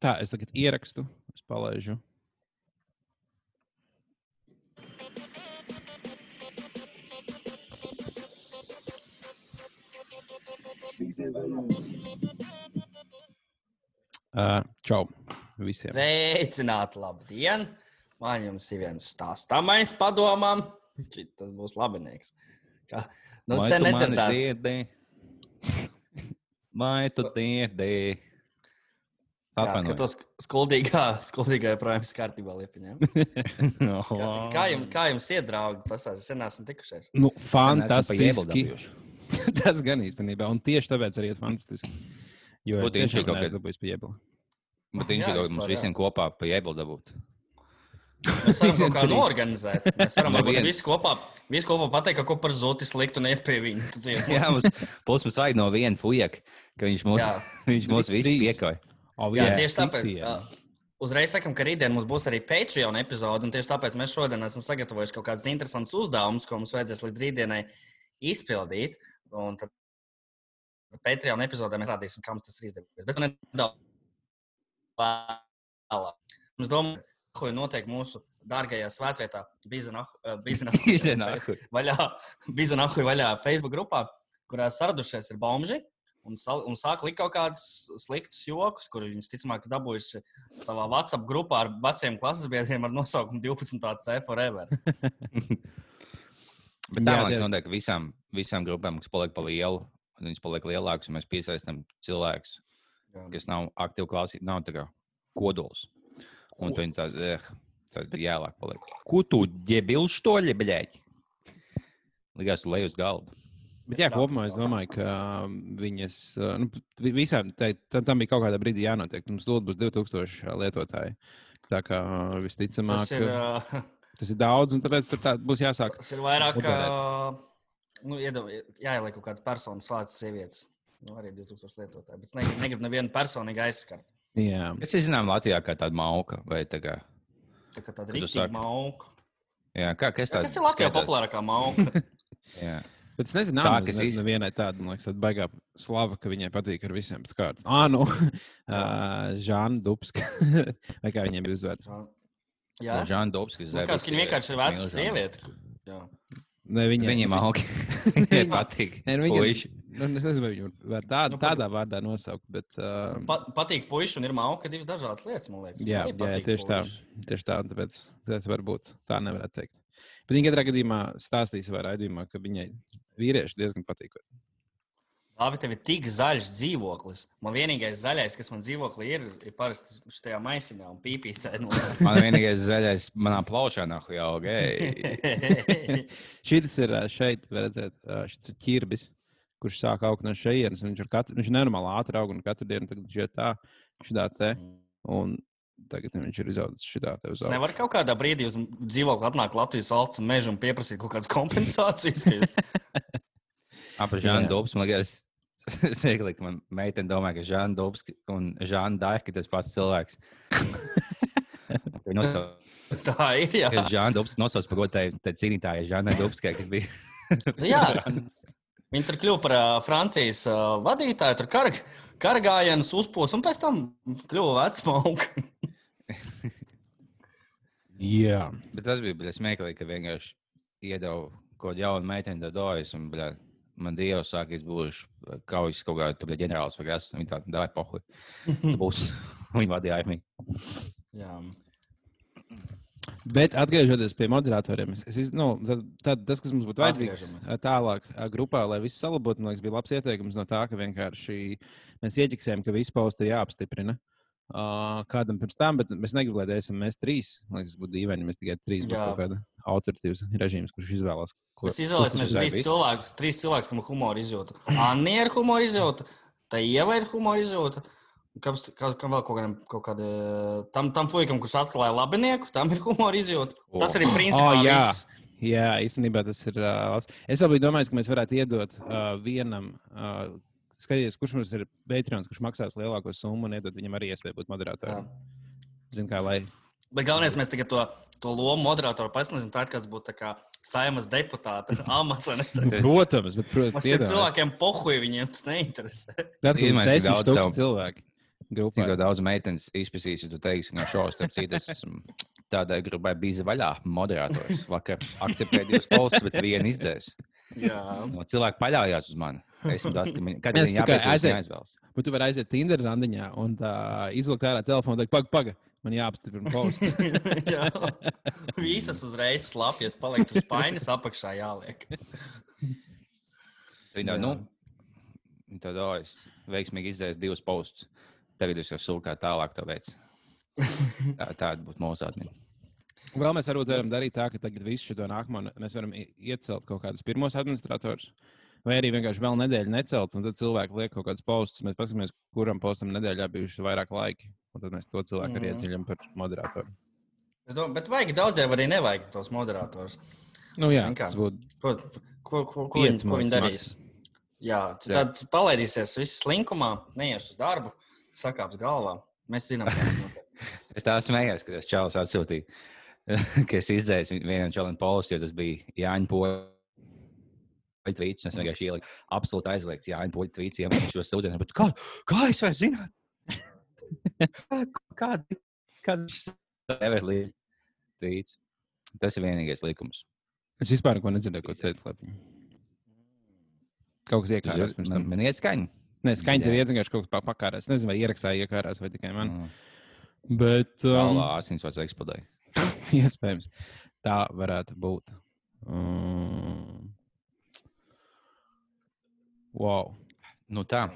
Tā, es tagad ierakstu, es palaižu. Uh, čau visiem. Sveicināti, labdien! Man jums ir viens stāstāmais padomām. Tas būs labinieks. Kā, nu, sen tu mani nedzirdētu. dziedi? Vai tu dziedi? Jā, Atvainojiet. skatos, skuldīgā, skuldīgā ir kārtībā liepiņā. Kā, kā, jums, kā jums iet, draugi? Pasāstiet, sen esam tikušies. Nu, fantastiski. Tas gan īstenībā. Un tieši tāpēc arī ir fantastiski. Jo es Būtu tiešām viņš kaut kad- dabūjis pie jebla. Bet viņš Jā, ir kaut vispār, mums jā. visiem kopā pa iebildu dabūt. Mēs varam kaut kā norganizēt. Mēs varam No varbūt visi kopā, visi kopā pateikt, ka ko par zoti sliktu neiet pie viņa. Jā, mums, mums, vajag no viena fujaka, ka viņš mūs, viņš mūs Visi visus piekoja. Oh, Jā, jā, tieši tāpēc. ā, Uzreiz sakām, ka rītdien mums būs arī Patreon epizode, un tieši tāpēc mēs šodien esam sagatavojuši kaut kādus interesantus uzdevumus, ko mums vajadzēs līdz rītdienai izpildīt. Un tad Patreon epizodē mēs rādīsim, kā mums tas ir izdevies. Bet nu nedaudz vēlāk. Mums domā, ko notiek mūsu dārgajā svētvietā, Bizanahu vaļā, vaļā Facebook grupā, kurā saradušies ir bomži. Un, un sāk likt kaut kādus sliktus jokus, kurus viņi visticamāk dabūjuši savā WhatsApp grupā ar veciem klases biedriem ar nosaukumu 12. C forever. Bet tā man liekas, notiek visām, visām grupām, kas paliek pa lielu. un Viņas paliek lielākas, un mēs piesaistām cilvēkus, kas nav aktīvi klausītāji, nav tā kā kodols. Un viņi tādi, eh, tādi jālāk paliek. Ko tu ģebilš to ļebeļēķi? Likās, tu lej uz galda. Bet jā, kopumā es domāju, ka um, viņas uh, nu, vi- visām tai- tam bija kaut kādā brīdī jānotiek. Mums lūdzu būs 2000 lietotāji. Tā kā uh, visticamāk, Tas ir, tas ir, ā, tas ir daudz, un tāpēc tur tā būs jāsāk. tas ir vairāk, ā, nu, jāieliek kaut kāds personas vārds sievietes. Nu, arī 2000 lietotāji. Bet es negribu, negribu nevienu personīgi aizskart. Jā, Es zinām, Latvijā kā tāda mauka vai tā kā. Tā kā tāda rīktīva mauka. Jā, kā, kas Jā, tāds Kas ir Latvijā populārākā mauka? Bet es nezinu, Tā, tā, kas kas iz- nevienai tāda, man liekas, tāda baigā slava, ka viņai patīk ar visiem pēc kārtas. Ah, nu, uh, Žāna Dubska. Vai kā viņiem bija uzvērts? Jā, Žāna Dobskis. Nu, kāds, ka viņa vienkārši ir veca sieviete. Jā. Ne, viņai, Viņiem augi. Viņai patīk. Nē, nu, viņa, Puiši. nu, es nezinu, vai viņu var tā, Nu, tādā vārdā nosaukt, bet uh, Pa, patīk puiši un ir mauka divas dažādas lietas, man liekas. Jā, Man jā, tieši tā. puiši. Tieši tā, tāpēc tas varbūt tā nevarētu teikt. Bet viņa katrā gadījumā stāstīja savā raidījumā, ka viņai vīrieši diezgan patīk. Dāvi, tev ir tik zaļš dzīvoklis. Man vienīgais zaļais, kas man dzīvoklī ir, ir parasti šajā maisiņā un pīpītē. Man vienīgais zaļais manā plaušā nav jau gei. Šis ir šeit, redzēt, šis ir ķirbis, kurš sāk augt no šejienes. un Viņš ir katru, viņš ir nenormāli ātri aug un katru dienu tagad ir tā, šitā te. Un tagad viņš ir izaudzis šitā te uz Es nevaru kaut kādā brīdī uz dzīvokli atnākt Latvijas valsts mežu un pieprasīt kaut kādas kompensācijas. ka jūs- Ap Jā. Žānu Dobsu man liekas. Es vienkārši, ka man meitene domā, ka Žāna Dobska un Žāna Daika ir tas pats cilvēks. Viņa Tā ir. Jā, ka Žāna Dobska nosauc par tai cīnītājai Žānai Dobskai, kas bija. Nu jā. Viņi tur kļuva par ā, Francijas ā, vadītāju, tur kar, kargājienas uzpūs, un pēc tam kļuva vecmauka. Jā, Bet tas bija bļa, smieklīgi, ka vienkārši iedeva kaut kādu jaunu meiteni dodojas. Un, bļa, man dievs sāk izbūvējuši kaujas kaut tur ģenerālis vai kas. Viņa tāda dāja pohu. Tu būsi. Viņa vadīja armiju. Jā. bet atgriežoties pie moderatoriem, es, es, nu, tad, tad tas, kas mums būtu vajadzīgs ā, tālāk ā, grupā, lai viss salabotu, man liekas, bija labs ieteikums no tā, ka vienkārši mēs ieķiksējam, ka visi pausti ir jāapstiprina. Uh, kādam pirms tam, bet mēs negribam, lai esam mēs trīs. Man liekas, būtu dīvaini, ja mēs tikai trīs būtu kāda autoritīvs režīms, kurš izvēlās. Ko, Mēs izvēlēsimies trīs cilvēkus, trīs cilvēkus, kam ir humora izjūta. Anna ir humora izjūta, tā Ieva ir humora izjūta. Kam, kam, kam vēl kaut kādam, kaut kāda, tam, tam fuikam, kurš atklāja labinieku, tam ir humora izjūta. Tas arī principā Oh, jā. viss. Jā, īstenībā tas ir uh, labs. Es vēl biju domājis, ka mēs varētu iedot uh, vienam, uh, skatīties, kurš mums ir Patreons, kurš maksās lielāko summu, un iedot viņam arī iespēju būt moderatoram. Zinu, kā lai. Bet galvenais, mēs tagad to, to lomu moderatoru paslēdzam, tā kā tas būtu tā kā saimas deputāta amats. Protams, bet, protams, tiem cilvēkiem pohuj, viņiem tas neinteresē. Tad, kad mēs esam daudz stūks tev- cilvēki. grupā. Tik daudz meitenes izpētīs, ja tu teiksi, ka šos es esmu tādai grupai bijis vaļā. Moderators vakar akceptēja divus postus, bet vienu izdzēs. Jā. No cilvēki paļāvās uz mani. Esmu tas, ka viņi Es tikai jāizvēlas. Bet tu vari aiziet Tinder randiņā un tā, izvilkt ārā telefonu un teikt, pagaidi, pagaidi, man jāapstiprina posts. Jā. Visas uzreiz slapjas, palikt uz spaiņas apakšā jāliek. Viņa Jā. nu, tad o, es veiksmīgi izdzēsu divus postus. Tagad es jau sūku kā tālāk to veids. Tā, tāda būtu mūsu atmiņa. Vēl mēs varam darīt tā, ka tagad visu šo nākamo mēs varam iecelt kaut kādus pirmos administratorus. Vai arī vienkārši vēl nedēļu necelt, un tad cilvēki liek kaut kādus postus. Mēs paskatāmies, kuram postam nedēļā bijuši vairāk laiki. Un tad mēs to cilvēku arī Mhm. ieceļam par moderatoru. Es domāju, bet vajag daudz, jau arī nevajag tos moderatorus. Nu, jā, Vienkārši. tas būtu Ko, ko, ko, ko, viņi, ko viņi darīs? Jā, tad palaidīsies viss slinkumā, neies uz darbu, sakāps galvā. Mēs zinām, kas notiek. Es tā smējos, kad tas čalis atsūtīja, ka es izdzēsu vienam čalim postu, jo tas bija Jāņa Poļa tvīts. Es vienkārši ieliku absolūti aizliegts Jāņa Poļa tvīts, iemetu šo sūdzienu. Bet Kā, kā es varu zināt? Kāda kāda šis nevar līdzi tvīts? Tas ir vienīgais likums. Es vispār neko nedzirdēju, ko teica Lapiņa. Kaut kas iekārās pirms tam. man iet skaņa. Nē, skaņa tev iet vienkārši kaut kas pa- pakārās. Nezinu, vai ierakstāja iekārās vai tikai man. Mm. Bet, um, Galvā asins vairs eksplodēja. iespējams, tā varētu būt. Um, wow. Nu tā.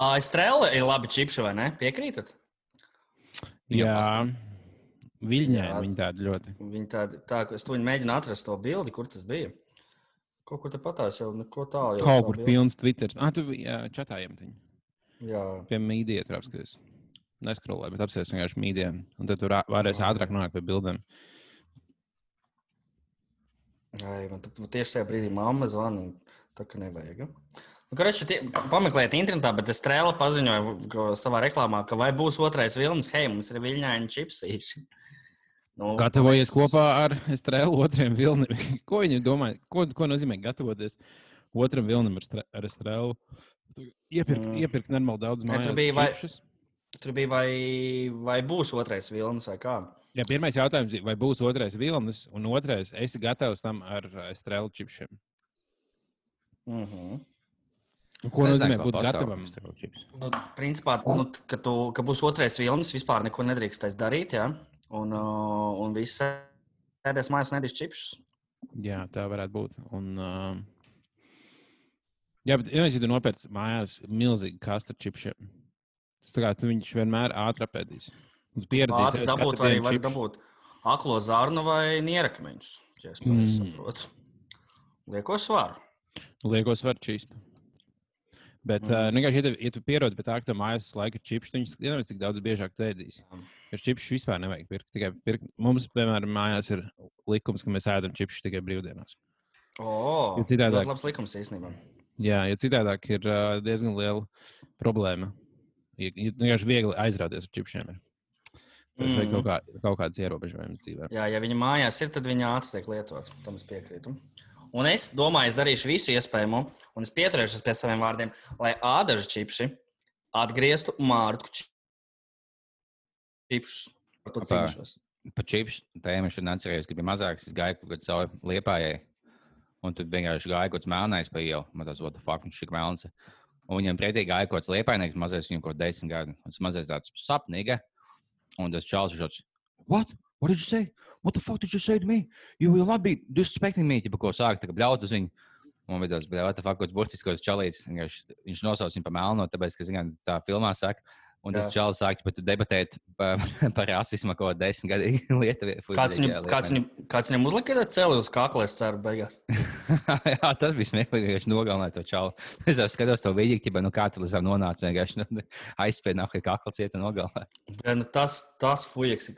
Ā, Estrēla ir labi čipši, vai ne? Piekrītat? Jā, Viļņā viņa tāda ļoti. Viņi tādi, tā, es to mēģinu atrast to bildi, kur tas bija. Kaut kur te patās jau neko tālu. jau Kaut kur pilns Twitter. Ah, tu jā, čatā iemetīji. Jā, Pie mīdija tur apskaties. Neskrolēji, bet apsies vienkārši mīdijā. Un tad tur varēs ātrāk nonākt pie bildēm. Ai, man tieši tajā brīdī mamma zvana. Tā kā nevajag. ja? Nu, Karači, tie, pameklējiet internetā, bet es strēlu paziņoju ko- savā reklāmā, ka vai būs otrais vilnis, hei, mums ir viļņaini čipsīši. Nu, Gatavojies mēs- kopā ar Estrēlu otriem vilnim. ko viņi domā? Ko, ko nozīmē gatavoties otram vilnim ar, stre, ar Estrēlu? Iepirkt, Mm. iepirkt normāli daudz Ne, tur mājās bija vai- čipšus. Tur bija, vai, vai būs otrais vilnis vai kā. Jā, pirmais jautājums ir, vai būs otrais vilnis, un otrais, esi gatavs tam ar Estrēlu čipšiem? Mm -hmm. Ko Es nozīmē būt gatavam? Nu, principā, nu, ka, tu, ka būs otrais vilnis, vispār neko nedrīkstēs darīt. Ja? Un, uh, un viss sēdēs mājās un nedīs čipsus. Jā, tā varētu būt. Un, uh, jā, bet ja tu nopērci mājās milzīgi kastu čipšiem, kā tu viņš vienmēr ātri apēdīs. Ātri ēst dabūt, var čipsus. dabūt aklo zārnu vai nierakmeņus. Ja es Mm. saprotu. Lieko svaru. Liekos var čīst. Bet, mm. uh, vienkārši, ja, tu, ja tu pierodi pie tā, ka tev mājās laika čipsi, tad viņš nezina, cik daudz biežāk. Jā. Ar čipsu vispār nevajag pirkt. Tikai pirkt. Mums, piemēram, mājās ir likums, ka mēs ēdam čipsus tikai brīvdienās. O, Jo citādāk- ļoti labs likums īstenībā. Jā, jo citādāk ir uh, diezgan liela problēma. Ja vienkārši viegli aizrauties ar čipsiem. ir. Tāpēc vajag kaut, kā, kaut kādas ierobežojumus dzīvē. Jā, ja viņa mājās ir, tad viņa ātri tiek lietots. Tam es piekrītu. Un es domāju, es darīšu visu iespējamo, un es pieturēšos pie saviem vārdiem, lai ādažu čipsi atgrieztu mārtu čipsus. Par to cīnīšos. Par čips tēmu šodien atcerējos, ka bija mazāks. Es gāju kaut kādā caur liepājai. Un tur vienkārši gāja kaut kāds melnais pa ielu. Man tas, what the fuck, viņš ir melns. Un viņam pretī gāja kaut kāds liepainieks, mazais viņam kaut kāds desmit gadu. Tas mazais tāds sapnīga. Un tas čāls viņš tāds, what? What did you say? What the fuck did you say to me? You will not be disrespecting me. Tipo, ko sāk, tā kā bļaut uz viņu. Un vidus bija what the fuck, kāds burtiskos čalīts. Viņš nosauc viņu par melno, tāpēc, ka, zinām, tā filmā saka. Un tas Jā. čalis sāk pat debatēt par, par rasismu, ko desmit gadu Lietuvā. Kāds, viņu, kāds, viņu, kāds viņam uzlika tādu celi uz kakla, es ceru, beigās. Jā, tas bija smieklīgi. Viņš nogalināja to čauli. Es jau skatos to video, ķipa, nu kā tas tam nonāca. Vienkārši nu, aizspēja nāk, kā kakla cieta nogalināja. Ja, nu, tas tas fujaks.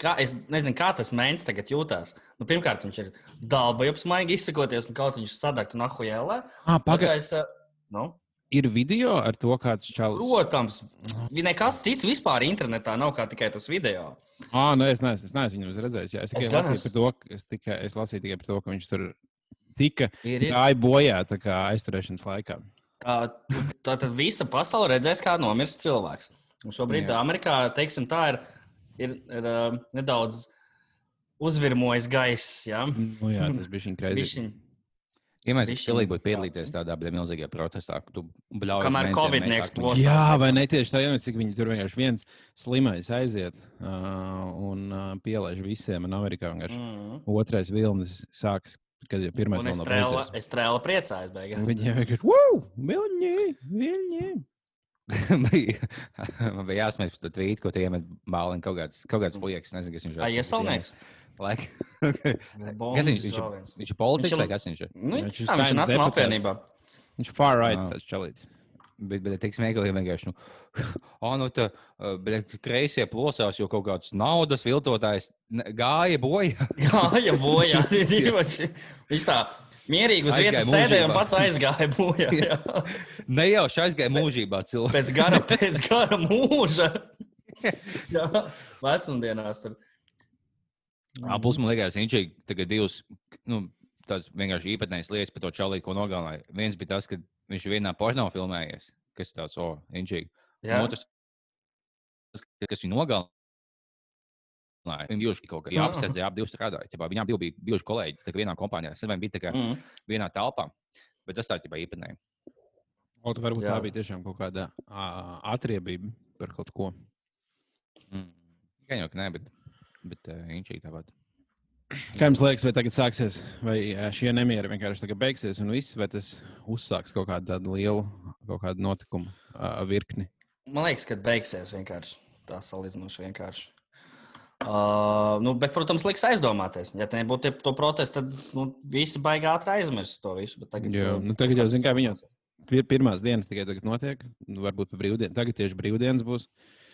Kā, es nezinu, kā tas mēnesis tagad jūtas. Nu, pirmkārt, viņš ir dalba, jau smaigi izsakoties, un kaut viņš sadakt un ahujēlē. Ah, Pagaid, Pagājis, nu, ir video ar to, kāds čalis. protams, nekas cits vispār internetā nav kā tikai tas video. Ah, nu, es neesmu, es neesmu viņu redzējis. Jā, es tikai Es lasīju, par to, es, tikai, es lasīju tikai par to, ka viņš tur tika gāja bojā aizturēšanas laikā. Tā, tā tad visa pasaule redzēs, kā nomirst cilvēks. Un šobrīd Jā. Amerikā, teiksim, tā ir, ir, ir uh, nedaudz uzvirmojis gaiss. Ja? Nu, jā, tas bija viņa kreizes. Mēs Bišķiņ pilnīgi būtu piedalīties tādā bet milzīgajā protestā, ka tu bļauj. Kamēr Covid neeksplodē. Jā, vai ne tieši tā, ja cik viņi tur vienkārši viens slimais aiziet uh, un uh, pielaiž visiem, un Amerikā vienkārši Mm. otrais vilnis sāks, kad jau pirmais trēla, beidzies. es trēla priecājos beigās. Viņi vienkārši, wow, vilņi, vilņi. Man bija jāsmējas par to tvītu, ko tu iemet bāliņu kaut kāds, kaut kāds liekas. Nezinu, kas viņš ir. Ai, iesaulnieks? Laik. Kas viņš, viņš, ir- viens. viņš ir politiķis Viņš ir- vai kas viņš ir? Nu, Viņš ir jā, viņš ir deputāts. apvienībā. Viņš far right, Wow. tas čalīts. Bet, bet tik smieklīgi vienkārši. Nu, oh, nu, tā, bet kreisie plosās, jo kaut kāds naudas viltotājs gāja bojā. Gāja bojā. tie divi. Viņš tā mierīgi uz Aizgāja vietas sēdēja un mūžībā. pats aizgāja bojā. jā. Nejauši aizgāja mūžībā cilvēks. Pēc gara, pēc gara mūža. Jā, vecumdienās. Tur. Plus, man liekas, viņš ir tagad divas nu, tādas vienkārši īpatnējas lietas par to čalīku, ko nogalināja. Viens bija tas, ka viņš vienā porno filmējies, kas tāds, oh, inčīgi. Otrs, kas viņu nogalināja. Viņi bijuši kaut kā jāapsedz, jā, divi strādāja. Ķipā, viņām bija bijuši kolēģi, tā kā vienā kompānijā. Viņi bija kā Mm. vienā telpā, bet tas tā ir īpatnēji. Tu varbūt Jā. tā bija tiešām kaut kāda atriebība par kaut ko. Mm. Gan jau, ka nē, bet, bet uh, inčīgi tāpat. Kā jums liekas, vai tagad sāksies, vai šie nemieri vienkārši tagad beigsies un viss, vai tas uzsāks kaut kādu tādu lielu kaut kādu notikumu ā, virkni? Man liekas, ka beigsies vienkārši. Tā salīdzinoši vienkārši. Uh, nu, bet, protams, liks aizdomāties. Ja nebūtu to protestu, tad nu, visi baigi ātri aizmirst to visu. bet Tagad, Jā, uh, nu, tagad jau zini, kā sāksies. Pir pirmās dienas tikai tagad notiek, nu, varbūt brīvdienas, tagad tieši brīvdienas būs.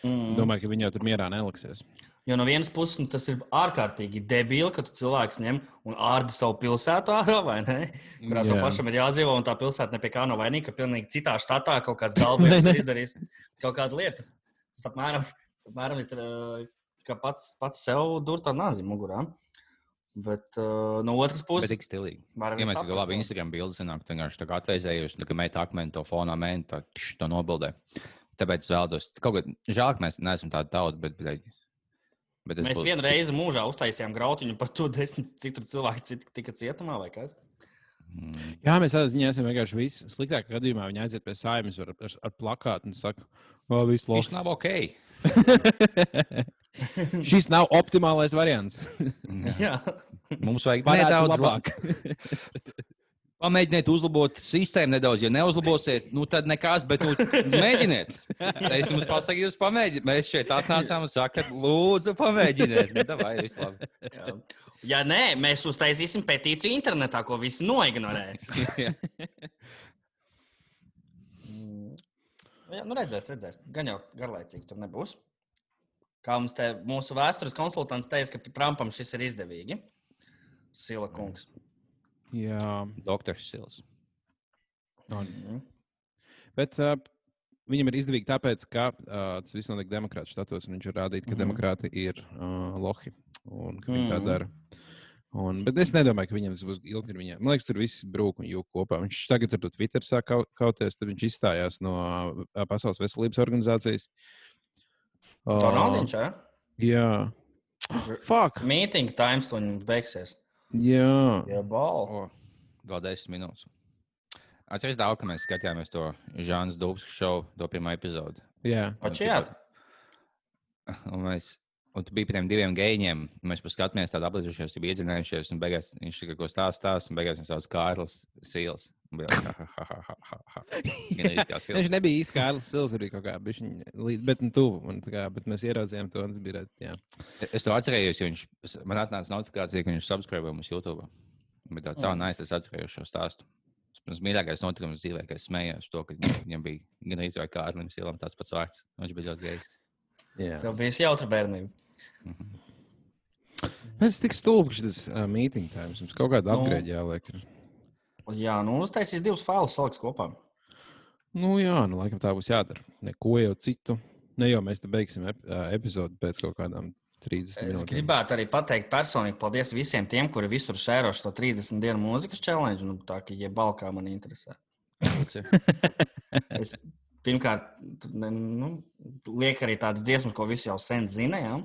Mm. Domāju, ka viņi jau tur mierā neliksies. Jo no vienas puses nu, tas ir ārkārtīgi debīli, ka cilvēks ņem un ārdi savu pilsētu ārā, vai ne? Kurā Jā. pašam ir jādzīvo, un tā pilsēta ne pie kā nav vainīga, ka pilnīgi citā štatā kaut kāds ne. ir izdarījis kaut kādu lietu. Tas, tas apmēram, apmēram ir, uh, ka pats, pats sev dur tā nāzi mugurā. Bet uh, no otras puses, tik stilīgi. varam Ja mēs jau labi. Instagram bildi sanāk, tad vienkārši tā kā atveizējos, tā kā meita akmeni to fonā mēģina, tā to nobildē. Tāpēc es vēlos, kaut kā žēl, ka mēs neesam tādi tauti, bet, bet, bet Mēs būtu- vienu reizi mūžā uztaisījām grautiņu par to, desmit, cik tur cilvēki tika cietumā vai kas. Mm, Jā, mēs tādā ziņā esam vienkārši visi. Sliktākajā gadījumā viņi aiziet pie saimnes ar, ar, ar plakātu un saka, o, viss labi. nav ok. Šis nav optimālais variants. Jā. Mums vajag nedaudz labāk. Pamēģiniet uzlabot sistēmu nedaudz. Ja neuzlabosiet, nu tad nekas, bet nu, mēģiniet. Es jums pasaku, jūs pamēģiniet. Mēs šeit atnācām un sakām, lūdzu, pamēģiniet. Nu, davai. Ja nē, mēs uztaisīsim petīciju internetā, ko visi noignorēs. Jā. Mm. Jā, nu redzēs, redzēs. Gan jau garlaicīgi tur nebūs. Kā mums te mūsu vēstures konsultants teica, ka Trumpam šis ir izdevīgi. Sila kungs. Jā, Doktors Sils. un, Mm. bet uh, viņam ir izdevīgi tāpēc, ka uh, tas viss notiek demokrātu štatos, un viņš ir rādījis, ka mm. demokrāti ir uh, lohi un ka viņi tā Mhm. dara. Un, bet es nedomāju, ka viņam tas būs ilgtermiņā. Man liekas, tur viss brūk un jūka kopā. Viņš tagad ar to Twitter sāk kaut- kauties, tad viņš izstājās no Pasaules veselības organizācijas. Uh, Ronaldiņš, jā? Jā. Fuck! Meeting times viņam beigsies. Jā. Jā, bal. O, vēl desmit minūtes. Atcerieties, daudz, ka mēs skatījāmies to Žānas Dubskas šovu, to pirmo epizodi. Jā. Čiāt. Un mēs un tu biji pie tiem diviem gejiem. Mēs paskatāmies tādu apliekušies, tu biji iedzinājušies, un beigās viņš tikai ko stāsta, stāsta, un beigās viņš sauc Kārlis Sīls. Un bija, ha, ha, ha, ha, ha, ha. Gandrīz kā Viņš Sils. nebija īsti Kārlis Sils, arī kaut kā, līdz, bet nu tuvu. un Kā, bet mēs ieraudzījām to, bija, jā. Es to atcerējos, jo viņš man atnāca notifikācija, ka viņš subscribe mums YouTube. Bet tā Mm. nāc, es atcerējos šo stāstu. Tas mīļākais notikums dzīvē, ka es smējos to, ka viņam bija gan izvēle kā Kārlim Sīlam tāds pats vārds. Viņš bija ļoti gejs. jā. Tev bija jautra bērnība. Mhm. Es tik stulbi, ka šis uh, meeting times mums kaut kāda Nu. upgrade jāliek. Jā, nu uztaisīs divus failus, saliks kopā. Nu jā, nu laikam tā būs jādara. Neko jau citu. Ne jau mēs te beigsim ep epizodi pēc kaut kādām 30 Es minūtēm. gribētu arī pateikt personīgi paldies visiem tiem, kuri visur šēro šo 30 dienu mūzikas challenge. Nu, tā kā, ja balkā man interesē. Es, pirmkārt, tu ne- nu, liek arī tādas dziesmas, ko visi jau sen zina. Ja?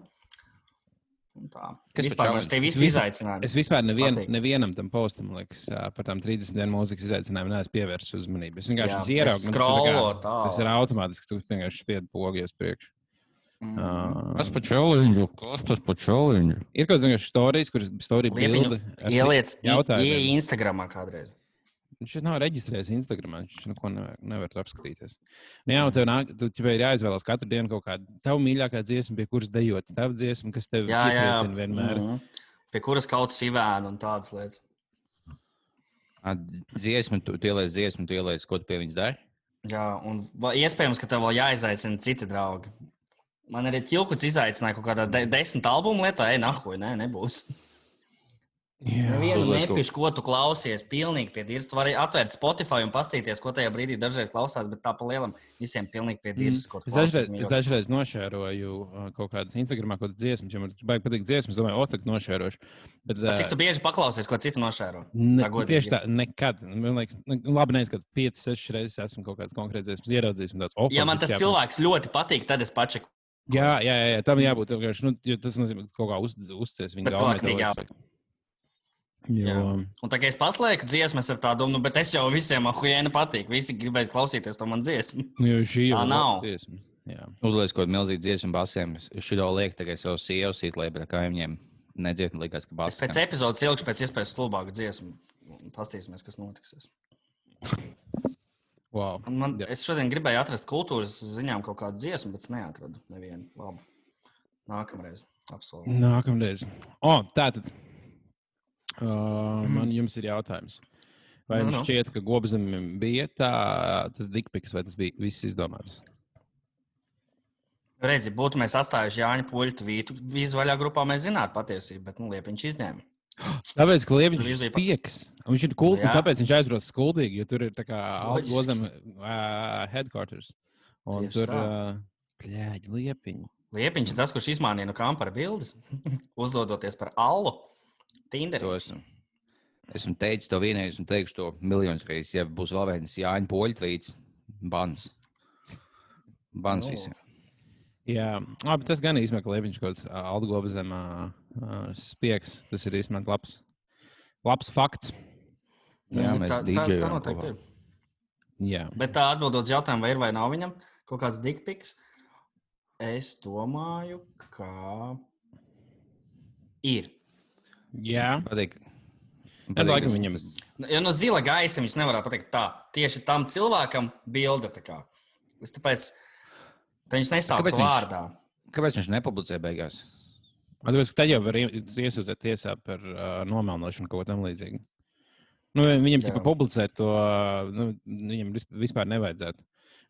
Kas vispār man šie visi Es vispār- izaicinājumi. Es vispār nevien, Patīk. nevienam tam postam, liekas, par tām 30 dienu mūzikas izaicinājumiem neesmu pievērsis uzmanību. Es vienkārši ieraugu. un tas. Tas ir automātiski, tu vienkārši spied pogas priekš. Mm. Ā, Kas par čeliņu? Kas tas par čeliņu? Ir kaut kāds stāstījis, kurš Liepiņu bildi. Ieliec, ieej Instagramā kādreiz. Viņš nav reģistrējies Instagram. Viņš neko nevar, nevar apskatīties. Nu, jā, tev nāk, tu tev ir jāizvēlas katru dienu kaut kāda tava mīļākā dziesma, pie kuras dejot. Tā dziesma, kas tev Jā, jā, jā. iepriecina vienmēr. Mhm. Pie kuras kaut kas īvēna un tādas lietas. Dziesmu, tu ieliec dziesmu, tu ieliec, ko tu pie viņas dari. Jā, un iespējams, ka tev vēl jāizaicina citi draugi. Man arī ķilkuts izaicināja kaut kādā de desmit albumu lietā, ej, nahuj, nē, nebūs. Nevienu kaut- nepišu, ko tu klausies, pilnīgi pie dīras. Tu vari atvērt Spotify un paskatīties, ko tajā brīdī dažreiz klausās, bet tā pa lielam visiem pilnīgi pie dīras. ko tu Mm. Es dažreiz, es dažreiz nošēroju uh, kaut kādas Instagramā, kaut kādas dziesmas, ja man baigi patīk dziesmas, es domāju, o, tā nošērošu. Bet, Bet Cik uh, tu bieži paklausies, ko citu nošēro? Ne, Tā godīgi. tieši tā, nekad. Man liekas, nu, labi, nezinu, kad 5, 6 reizes esmu kaut kādas konkrētas dziesmas ieraudzījis. un Tāds, oh, Ja man tas jā, cilvēks ļoti patīk, tad es pačeku. Jā, jā, jā, tam jābūt. Nu, jo tas nozīmē, ka kaut kā uz, uzcies viņa Bet Jo. Un tā kā es paslēdzu dziesmas ar tādu, nu, bet es jau visiem ahuēna patīk. Visi gribēs klausīties to man dziesmu. nu, jo šī jau Tā ir nav. dziesma. Jā. Uzliek kaut kādu milzīgu dziesmu basiem. Šito liek tikai savu sievu sītlē, bet kā viņiem nedzird, likās, ka Es basis. pēc epizodes ilgšu pēc iespējas stulbāku dziesmu. Pastīsimies, kas notiks. Wow. Man, Jā. es šodien gribēju atrast kultūras ziņām kaut kādu dziesmu, bet es neatradu nevienu. Labi. Nākamreiz. Apsolu. Nākamreiz. O, tā tad. Uh, man jums ir jautājums. Vai Nu, jums nu. šķiet, ka gobzemim bija tā, tas dikpiks, vai tas bija viss izdomāts? Redzi, būtu mēs atstājuši Jāņa Puļtu vītu vīzu vaļā grupā, mēs zinātu patiesību, bet nu, Liepiņš izņēma. Tāpēc, ka Liepiņš ir spieks. Un Viņš ir Jā. tāpēc viņš aizbrauc skuldīgi, jo tur ir tā kā. Algozem uh, headquarters. Un Tieši tur, uh, pļēģi, Liepiņi. Liepiņš ir tas, kurš izmainīja no kampara bildes, uzdodoties par allu. Tinder. To esmu, esmu teicis to vienreiz un teikšu to miljonus reizes. Ja būs vēl viens Jāņa Poļtvīts, bans. Bans Nu. visiem. Jā, ah, bet tas gan īstenībā, ka Liepiņš kaut kāds Algozem uh, uh, spieks. Tas ir īstenībā labs, labs fakts. Jā, mēs tā, tā, tā noteikti ir. Jā. Bet tā atbildot jautājumu, vai ir vai nav viņam kaut kāds dikpiks, es domāju, ka ir. Jā. Patīk. Tad laikam tas- viņam Ja no zila gaisa viņš nevar pateikt, tā tieši tam cilvēkam bilde. tā kā. Es tāpēc tā viņš nesauc Kāpēc to viņš- vārdā. Kāpēc viņš nepublicē beigās? Tāpēc, ka tad jau var ie- iesūdzēt tiesā par uh, nomelnošanu kaut ko tam līdzīgu. Nu, viņam Jā. tikai publicēt to, nu, viņam vis- vispār nevajadzētu.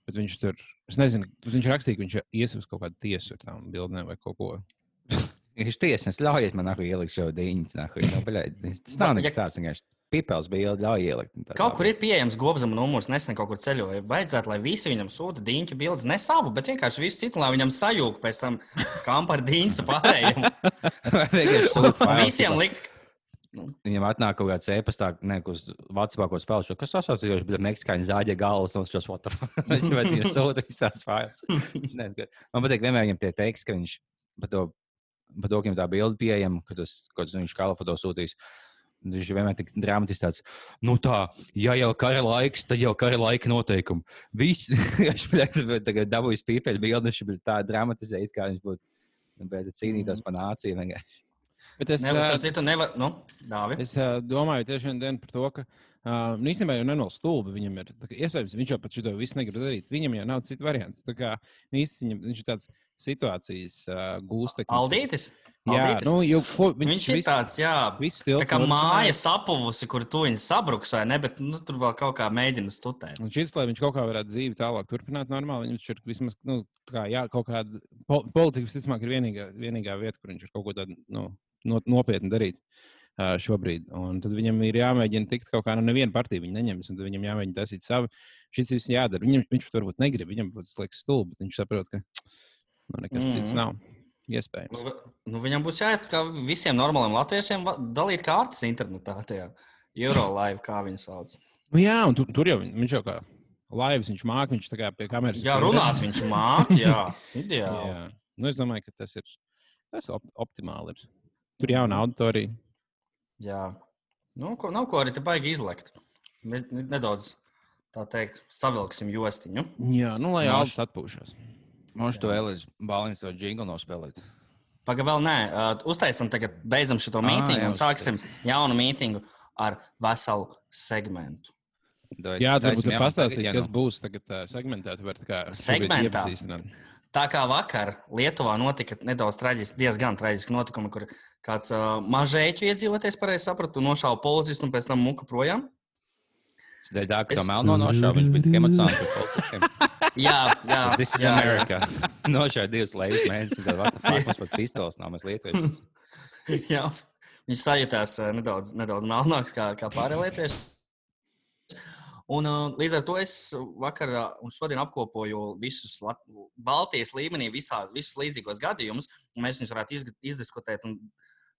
Bet viņš tur, es nezinu, viņš rakstīja, ka viņš ies uz kaut kādu tiesu ar tām bildēm vai kaut ko. Viņš tiesnes ļaujiet man arī ielikt šo dīņu. Nu, tas nav nekas tāds. Vienkārši pipels bija ļauj ielikt. Kaut kur ir pieejams gobzema numurs, nesen kaut kur ceļoja. Vajadzētu, lai visi viņam sūta dīņu bildes, ne savu, bet vienkārši visu citu, lai viņam sajūg pēc tam kampara dīņas pārējiem. Vienkārši sūta fails, Visiem likt. Viņam atnāk kaut kāds e-pastā, ne, uz Vācijā kaut kāds šo, kas asociējoši, bet meksikāņu zāģē galvas un šos foto. Viņš viņam sūta visās bet Man patīk vienmēr viņam tie teiks, ka viņš par to, par to ka viņam tā bilde pieejama, ka tas, tas viņš kā foto sūtīs. Viņš ir vienmēr tik dramatiski tāds, nu tā, ja jau kara laiks, tad jau kara laika noteikumi. Viss, viņš tagad dabūjis pīpeļu bildi, viņš bija tā dramatizēts, kā viņš būtu nu, cīnītos par nāciju. vienkārši. Bet es, Nevis ā, ar citu nevar. Nu, Dāvi. es ā, domāju tiešām dienu par to, ka uh, nu, īstenībā jau nenol stulbi viņam ir. Tā kā Iespējams, viņš jau pat šo visu negrib darīt. Viņam jau nav citu variantu. Tā kā nu, viņam, viņš ir tāds situācijas uh, gūsteknis. Aldītis. Jā, Aldītis. nu, jau, ko, Viņš, viņš ir visu- tāds, jā, Visu tā tiltu kā nodedzināja. māja sapuvusi, kur tu viņu sabruks, vai ne? Bet nu, tur vēl kaut kā mēģina stutēt. Un šis, lai viņš kaut kā varētu dzīvi tālāk turpināt, normāli, viņam ir vismaz nu, tā kā, jā, kaut kāda pol politika, visticamāk, ir vienīgā, vienīgā vieta, kur viņš ir kaut ko tādu nu, no, nopietni darīt uh, šobrīd. Un tad viņam ir jāmēģina tikt kaut kā, nu, neviena partija viņu neņems, un tad viņam jāmēģina taisīt savu. Šis viss jādara. Viņam, viņš pat varbūt negrib, viņam būs liekas stulbi, bet viņš saprot, ka nu, nekas mm -hmm. cits nav iespējams. Nu, nu, viņam būs jāiet kā visiem normāliem latviešiem, dalīt kārtas internetā, tajā Eurolive, kā viņu sauc. Nu, jā, un tu, tur jau viņ- viņš jau kā laivas, viņš māca, viņš tā kā pie kameras. Jā, runāt viņš māca. Jā, ideāli. Jā. Nu, es domāju, ka tas ir tas op optimāli. Ir. Tur jauna auditorija. Jā. Nu, ko, nav ko arī te baigi izlekt. Ne- ne- Nedaudz, tā teikt, savilksim jostiņu. Jā, nu, lai. Alans atpūšas. Mums tu vēlaties balins to jingle nospēlēt. Pagaidām, vēl nē, uh, uztaisam tagad, beidzam šo jā, un sāksim jaunu mītīnu ar veselu segmentu. Dod, Jā, tad pastāstīt, kas nu. būs tagad uh, segmentā. Tu vari tā kā vakar Lietuvā notika nedaudz traģiski, diezgan traģiski notikumi, kur kāds uh, mažēķu iedzīvotājs, pareizi sapratu, nošāva policistu un pēc tam muka projām. Dēļ tā, ka to Es- melno nošāva, viņš bija tik emocionāls par policistiem. Jā, jā, This is jā, jā. America. Nošāva divas lejas mēnesis, tad the fuck, mums pat pistols nav, mēs lietuvieši. Jā, viņš sajūtās nedaudz, nedaudz melnāks kā, kā pārējie lietuvieši. Un, uh, līdz ar to es vakar uh, un šodien apkopoju visus Lat Baltijas līmenī, visā, visus līdzīgos gadījumus, un mēs viņus varētu izg- izdiskutēt.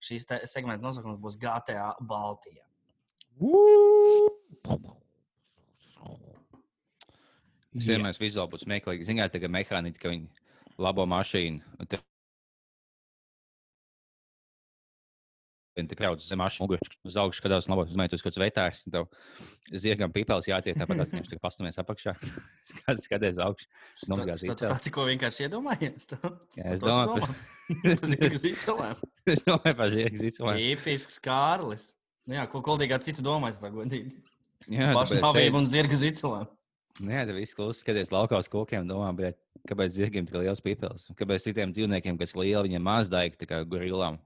Šīs segmenta nosaukums būs GTA Baltija. Es vienmēr vizuāli būtu smieklīgi. Zināt, tagad mehāniķi, ka viņi labo mašīnu. un te- Viņi tā kraujas zem mašīnas, muguras uz augšu skatās, un labāk uzmanīt uz kaut kāds vetārs. un Tev zirgam pīpēlis jātiek tāpat, kā viņš tur pastumies apakšā. Skats, skaties augšu. Nomazgās īceli. tā tikko vienkārši iedomājies. Tu- Jā, es domāju, domā? Par zirga zīcelēm. es domāju par zirgu zīcelēm. Tipisks Kārlis. Nu Jā, ko koldīgā citu domājas, tā godīgi. Jā, Pašnāvība un zirga zīcelēm. Nē, tas viss klausa, skaties laukā uz kokiem, domā, bet kāpēc zirgiem tik liels pīpels? Kāpēc citiem dzīvniekiem, kas lieli, viņiem maz daigti, tā kā gorilām,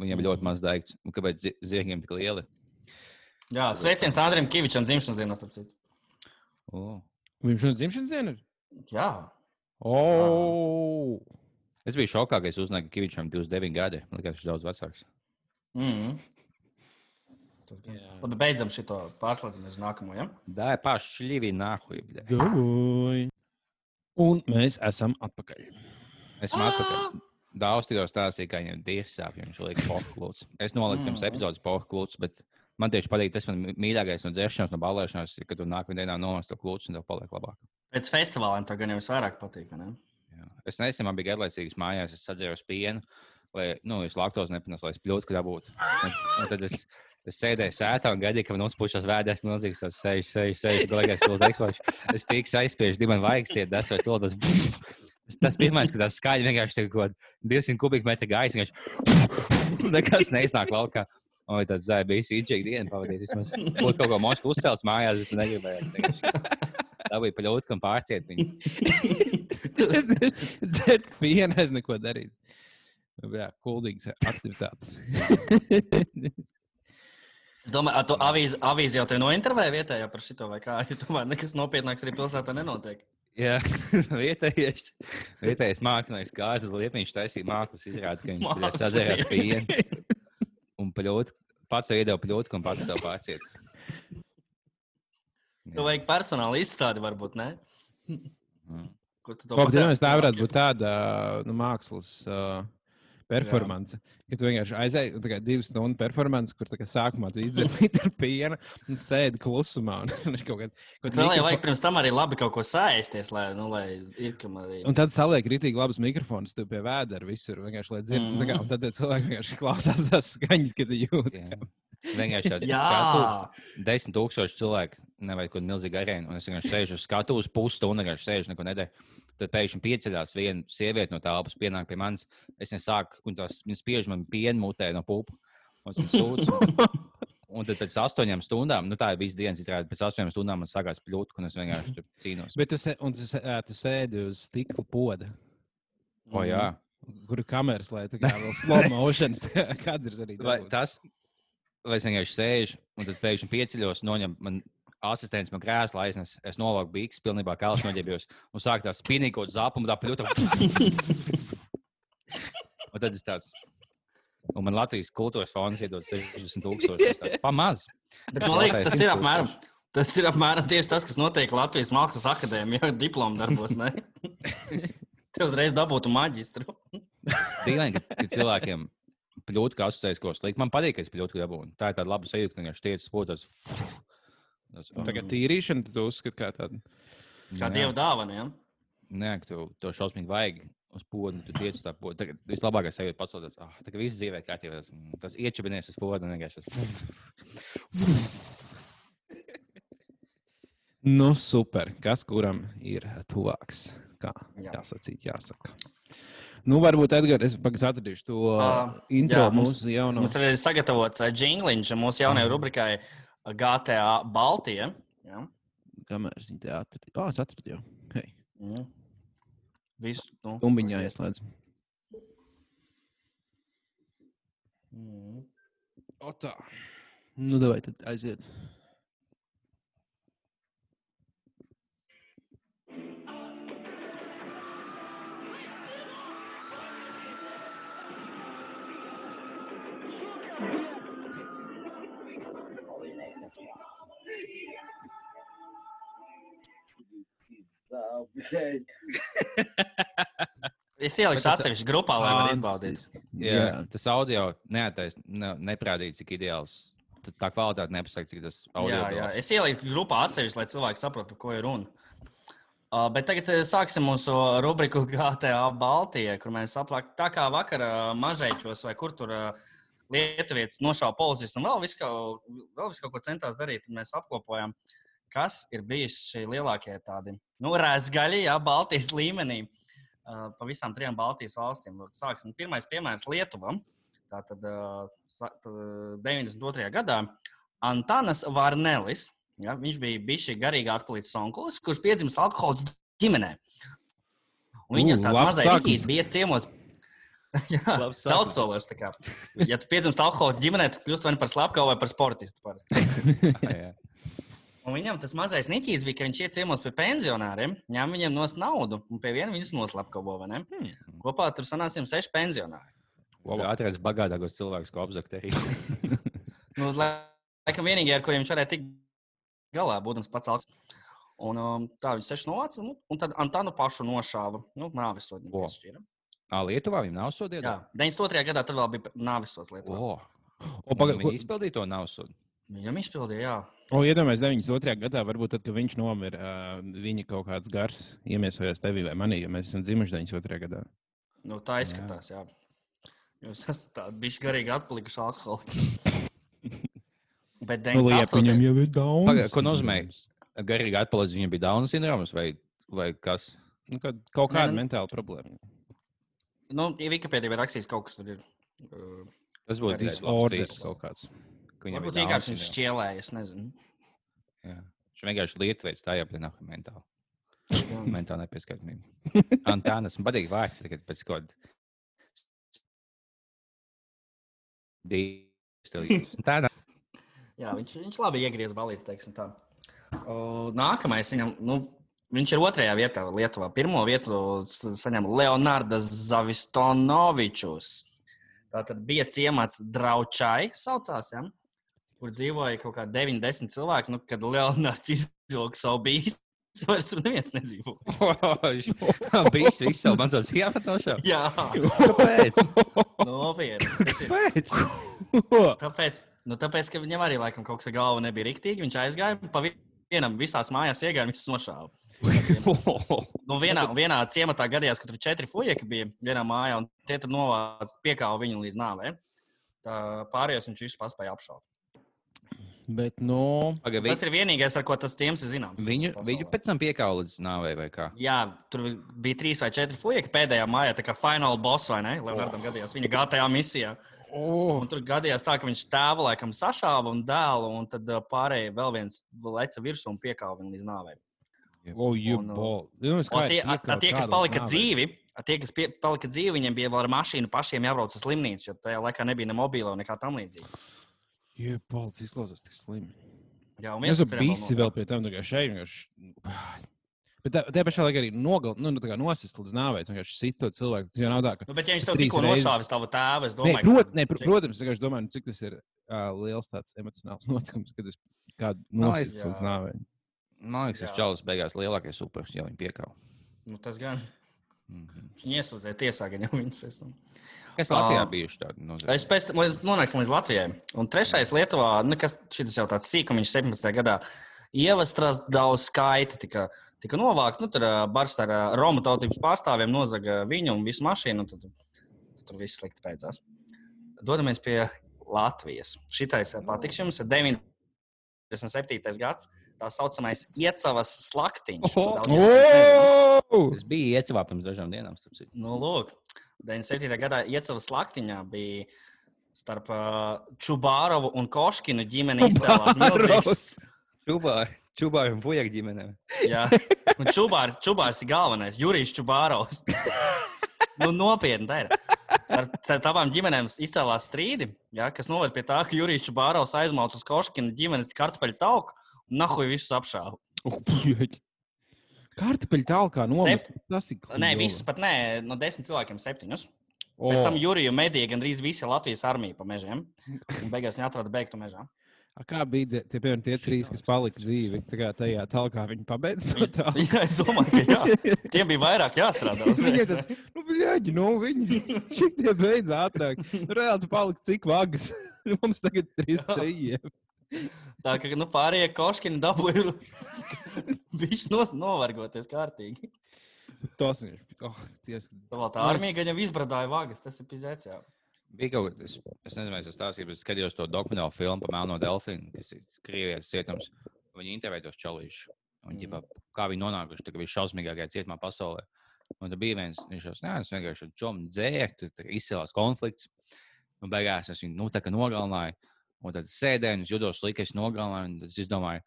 viņiem Mhm. ļoti maz daigts? Un kāpēc zi- zirgiem tik lieli? Jā, sveiciens Andriem Kavičam dzimšanas dienā, starp citu. O. Viņš ir dzimšanas diena? Jā, Oh! Es biju šokā, ka es uzzināju, ka Kavičam 29 gadi. Man liekas, viņš ir daudz vecāks. mm. Jā. Labi, beidzam šo pārslēdzamies uz nākamo. Ja? Dai, pašļīvi nāhuj. Un mēs esam atpakaļ. Esmu atpakaļ. Daudz tikko stāstīja, ka viņam ir sāpes, viņš liek pohuklūts. Es noliku pirms Mhm. epizodes pohuklūts, bet man tieši patīk tas man mīļākais no dzeršanas, no balēšanās, kad tu nākamajā dienā nolas to klūts un tev paliek labāk. Pēc festivāliem to gan jau vairāk patīk. Ne? Jā. Es nezinu, man bija garlaicīgs mājās, es sadzēru pienu, lai, nu, es laktos nepanesu, lai es pļūtu, kur būtu. Un, un tad es, es sēdēju sētā un gaidīju, ka man uzpušas vēders, man liekas, tas sēž, sēž, sēž, galīgais cilvēks eksplošs. Es pīks aizspiežu, divi man vajag siet, das vai to, tas. Tas, tas pirmais, kad tas skaļi vienkārši tā kaut 200 kubikmetri gaisa, vienkārši nekas neiznāk laukā. Oi, tāds zāle bija īņķīgi diena pavadīt. Vismaz būtu kaut ko mošu uzcēls mājās, bet negribējās. Tā bija paļauts, kam pārciet viņu. Dzert pienu, es neko darīju. Jā, kuldīgas aktivitātes. Es domāju, ka avīze, jau te nointervēja vietējā par šito vai kā. Jo tomēr nekas nopietnāks arī pilsētā nenotiek. Jā, vietējais, vietējais mākslinieks, kā Kārlis Liepiņš taisīja mākslas izrādi, ka viņš tur sazērās pienu un pļūt, pats sev iedeva pļūt, un pats sev pārciet. Tu vajag personāla izstādi, varbūt ne? Mm. Kur tu to patērē tā varētu būt tāda nu, mākslas uh, performance. Ka tu vienkārši aizēji kā divas stundu performance, kur tā kā sākumā tu izdzer litru piena un sēdi klusumā. Un, kaut kād, kaut vēl jau vajag pirms tam arī labi kaut ko sēsties, lai, nu, lai ir kam arī. Un tad saliek rītīgi labus mikrofonus, tu pie vēdera visur vienkārši, lai dzird. Mm. Kā, un tad tie cilvēki vienkārši klausās tās skaņas, kad tu jūti. Jā. Vienkārši tādu skatu. Desmit tūkstoši cilvēku, nevajag kaut kādu milzīgu arēnu. Un es vienkārši sēžu uz skatuves pusstundu, vienkārši sēžu, neko nedaru. Tad pēkšņi pieceļās viena sieviete no telpas, pienāk pie manis. Es nesāku, un tās viņas spiež man pienu mutē no pupu. Un viņu sūdzu. Un tad pēc astoņām stundām, nu tā ir visa dienas, izrādās, pēc astoņām stundām man sākās pļūt, un es vienkārši tur cīnos. Bet tu, un tu, ā, tu sēdi uz stikla poda, O, jā. kur ir kameras, lai tā kā vēl slow motion kadrs arī. Vai dabūtu. tas, vai es vienkārši sēžu, un tad pēkšņi pieceļos, noņem man asistents man krēslu aiznes, es nolauku bīks, pilnībā kāls noģērbjos, un sāk tā spinīkot zāpumu, tā pļūta. Un tad es tāds. Un man Latvijas kultūras fonds iedod 60 tūkstoši. Pamaz. Bet man liekas, tas ir apmēram. Tas ir apmēram tieši tas, kas notiek Latvijas Mākslas akadēmijā, diplomu darbos. ne? Te uzreiz dabūtu maģistru. Dīvaini, ka, ka cilvēkiem pļūt, kā asociējas ko slikti. Man patīk, ka es pļūtu dabūnu. Tā ir tāda laba sajūta, ka viņš tiecas potos. Un Tagad tīrīšana, tu uzskati, kā tāda. Kā dieva dāvana. Ja? Nē, ka tev to šausmīgi vajag uz podu, tu tiec uz tā podu. Tagad vislabākais sajūta pasaulē. Ah, tagad viss dzīvē kārtībā. Tas, iečabinies uz podu un vienkārši tas. Nu, super. Kas kuram ir tuvāks? Kā Jā. jāsacīt, jāsaka. Nu, varbūt Edgars, es atradīšu to uh, intro jā, mums- mūsu jauno. Mums ir sagatavots jingliņš mūsu jaunajai Mhm. rubrikai GTA Baltija. Ja? Kamēr viņi te atradīja? Ah, es atradu jau. Hei, Mm. Visu, nu, tumbiņā ieslēdz. Mm. O tā. Nu, davai tad aiziet. Es ieliku atsevišķu grupā, lai varētu izbaudīt. Jā, jā. Tas audio neatais, ne, neprādīja, cik ideāls. Tad Tā kvalitāte nepasaka, cik tas audio Jā, ir jā. Es ieliku grupā atsevišķi, lai cilvēki saprastu, par ko ir runa. Uh, bet tagad eh, sāksim mūsu rubriku GTA Baltijā, kur mēs aplākam tā kā vakarā mažēķos vai kur tur uh, lietuvietis nošāva policistu un vēl visu kaut, vēl visu kaut ko centās darīt. Mēs apkopojam, kas ir bijis šie lielākie tādi nu, rēzgaļi, jā, Baltijas līmenī. Uh, pa visām trijām Baltijas valstīm. Sāksim. Pirmais piemērs Lietuvam. Tātad uh, sa- tā- 92. gadā Antānas Vārnelis. Ja, viņš bija bijis garīgi atpalicis onkulis, kurš piedzimis alkohola ģimenē. Un Viņa tāds mazais rīķis bija ciemos. Daudz solēs. Ja tu piedzimst alkohola ģimenē, tad kļūst vai nu par slepkavu vai par sportistu. Un viņam tas mazais niķis bija, ka viņš iet ciemos pie pensionāriem, ņem viņiem nos naudu un pie viena viņus noslapkavo. Hmm. Kopā tur sanācām seši pensionāri. Wow. Atradis bagātākos cilvēkus, ko apzakt arī. Nu, lai- laikam vienīgie, ar kuriem viņš varēja tikt galā, būdams pats augsts. Un um, tā viņš seši novāca, nu, un tad Antānu pašu nošāva. Nu, nāvisot. Vo. Ā, Lietuvā viņam nav sodiet? Jā, 92. gadā tad vēl bija nāvisots Lietuvā. O, O, paga, Viņi izpildīja to nav sodu. Viņam izpildīja, jā. o iedomājieties, 92. gadā, varbūt tad, kad viņš nomira, uh, viņa kaut kāds gars iemiesojās tevī vai manī, jo mēs esam dzimuši 92. gadā. Nu, tā izskatās, jā. Jūs esat tādi bišķi garīgi atpalikuši alkoholi. Bet Nu, liep, 98. viņam jau ir daudz. Paga, ko nozīmē? Garīgi atpalicis, viņam bija Dauna sindroms vai, vai kas? Nu, kad kaut kāda nu- mentāla problēma. Nu, ja Wikipēdijā ir rakstīts kaut kas tur ir. Uh, Tas būtu Garīgs diezgan Orders kaut kāds. varbūt vienkārši viņš šķielēja, es nezinu. Viņš vienkārši lietuvietis, tā nav mentāli. Mentāli nepieskaitāmība. Antānas, man patīk vārds, tagad pēc kaut kāda. Divas. Tā nav. Jā, viņš, viņš labi iegriez balīti, teiksim tā. O, nākamais viņam, nu, viņš ir otrajā vietā Lietuvā. Pirmo vietu saņem Leonardas Zavistonovičus. Tā tad bija ciemats Draučai, saucās, ja? kur dzīvoja kaut kā 90 cilvēki, nu, kad Leonards izvilka savu bijis. Vairs tur neviens nedzīvo. Bijis viss savu mazos jāpatošā. Jā, Kāpēc? nopietni. Tas ir- Kāpēc? Tāpēc, nu, tāpēc, ka viņam arī laikam kaut kas ar galvu nebija rīktīgi. Viņš aizgāja pa vi- vienam visās mājās, iegāja un viņš nošāva. Nu, vienā, vienā ciematā gadījās, ka tur četri fujeki bija vienā mājā, un tie tur novāca piekāva viņu līdz nāvei. Tā pārējos viņš visu paspēja apšaut. Bet, nu, Paga, Tas ir vienīgais, ar ko tas ciems ir zināms. Viņu, pasaulē. viņu pēc tam piekāva līdz nāvei vai kā? Jā, tur bija trīs vai četri fujeki pēdējā mājā, tā kā fināla boss vai ne? Leonardam Oh. gadījās viņa gātajā misijā. Un tur gadījās tā, ka viņš tēvu laikam sašāva un dēlu, un tad pārējie vēl viens leca virsū un piekāva viņu līdz nāvei. O, you Un, uh, ball. Nu, tie, a, a, tie, kas palika nāvei. dzīvi, tie, kas pie, palika dzīvi, viņiem bija vēl ar mašīnu pašiem jābrauc uz slimnīcu, jo tajā laikā nebija ne mobila, nekā tam līdzīga. You ball, tas izklausās tik slimi. Jā, un Es viens esmu no ceriem bijis vēl pie tam, kā šeit vienkārši. Bet tajā pašā laikā arī nogal, nu, nu, nosist līdz nāvei. Tu vienkārši sit to cilvēku. Tas jau nav tā, ka. Nu, bet, ja viņš tev tikko reizes- nošāvis tavu tēvu, es domāju, prot, nē, ka- pr protams, es vienkārši domāju, nu, cik tas ir uh, liels tāds emocionāls notikums, kad es kādu nosist jā. līdz nāvei. Man liekas, tas čalis beigās lielākais supers, jau viņa piekāva. Nu, tas gan. Mhm. Viņi iesūdzēja tiesā, gan jau viņus pēc tam. Kas Latvijā Ā. bijuši tādi? Nu, Es pēc tam nonāksim līdz Latvijai. Un trešais Lietuvā, nu, kas šis jau tāds sīkumiņš 17. gadā, ievestras daudz skaita. Tika, tika novākt, nu, tur bars ar Romu tautības pārstāvjiem nozaga viņu un visu mašīnu. un Tad, tad tur viss slikti beidzās. Dodamies pie Latvijas. Šitais patiks jums 97. gads. Tā saucamais iecavas slaktiņš. Nezina. Oh! Tas bija iecavā pirms dažām dienām. Nu, lūk, 97. gadā iecavas slaktiņā bija starp uh, Čubārovu un Koškinu ģimeni izcēlās milzīgs. Čubāri, čubāri un puikas ģimenēm. Jā, un Čubārs, Čubārs ir galvenais, Jurijs Čubārovs. nu, nopietni, tā ir. Ar ar tām ģimenēm izcēlās strīdi, ja, kas noved pie tā, ka Jurijs Čubārovs aizmauca uz Koškinu ģimenes kartupeļu tauku un nahuj visus apšāva. Oh. Kartupeļu tālākā nomet. Tas ir. Nē, visus pat nē, no desmit cilvēkiem septiņus. O, Pēc tam Juriju medīja gandrīz visa Latvijas armija pa mežiem. Un beigās viņi atrada beigtu mežā. A Kā bija tie- piemēram, tie trīs, kas palika dzīvi? Tajā tālākā viņi pabeidz to tā. Jā, es domāju, ka jā. Tiem bija vairāk jāstrādā. vietas, tāds, nu, bļaigi, nu, viņi šik tie beidz ātrāk. Reāli tu paliki cik vagas. Mums tagad trīs trījiem. Tā kā nu, pārējie koškini dabūja. Viņš no, novargoties kārtīgi. Tas ir. Oh, ties. Tā tā armija gan jau izbradāja vagas. Tas ir pizēts. Jā. Bija kaut kas, es nezinu, vai es stāstīju, bet es skatījos to dokumentālo filmu par Melno Delfinu, kas ir Krievijas cietums. Viņi intervēja tos čalīšus. Un, ģipā, kā viņi nonākuši, kā bija šausmīgākajā cietumā pasaulē. Un tad bija viens, viņš jau es vienkārši ar džomu dzēru, tur izcēlās konflikts. Un beigās es viņu nu, nogalināju. Un tad sēdēju, un es jutos slikti, es nogalināju. Tad es domāju,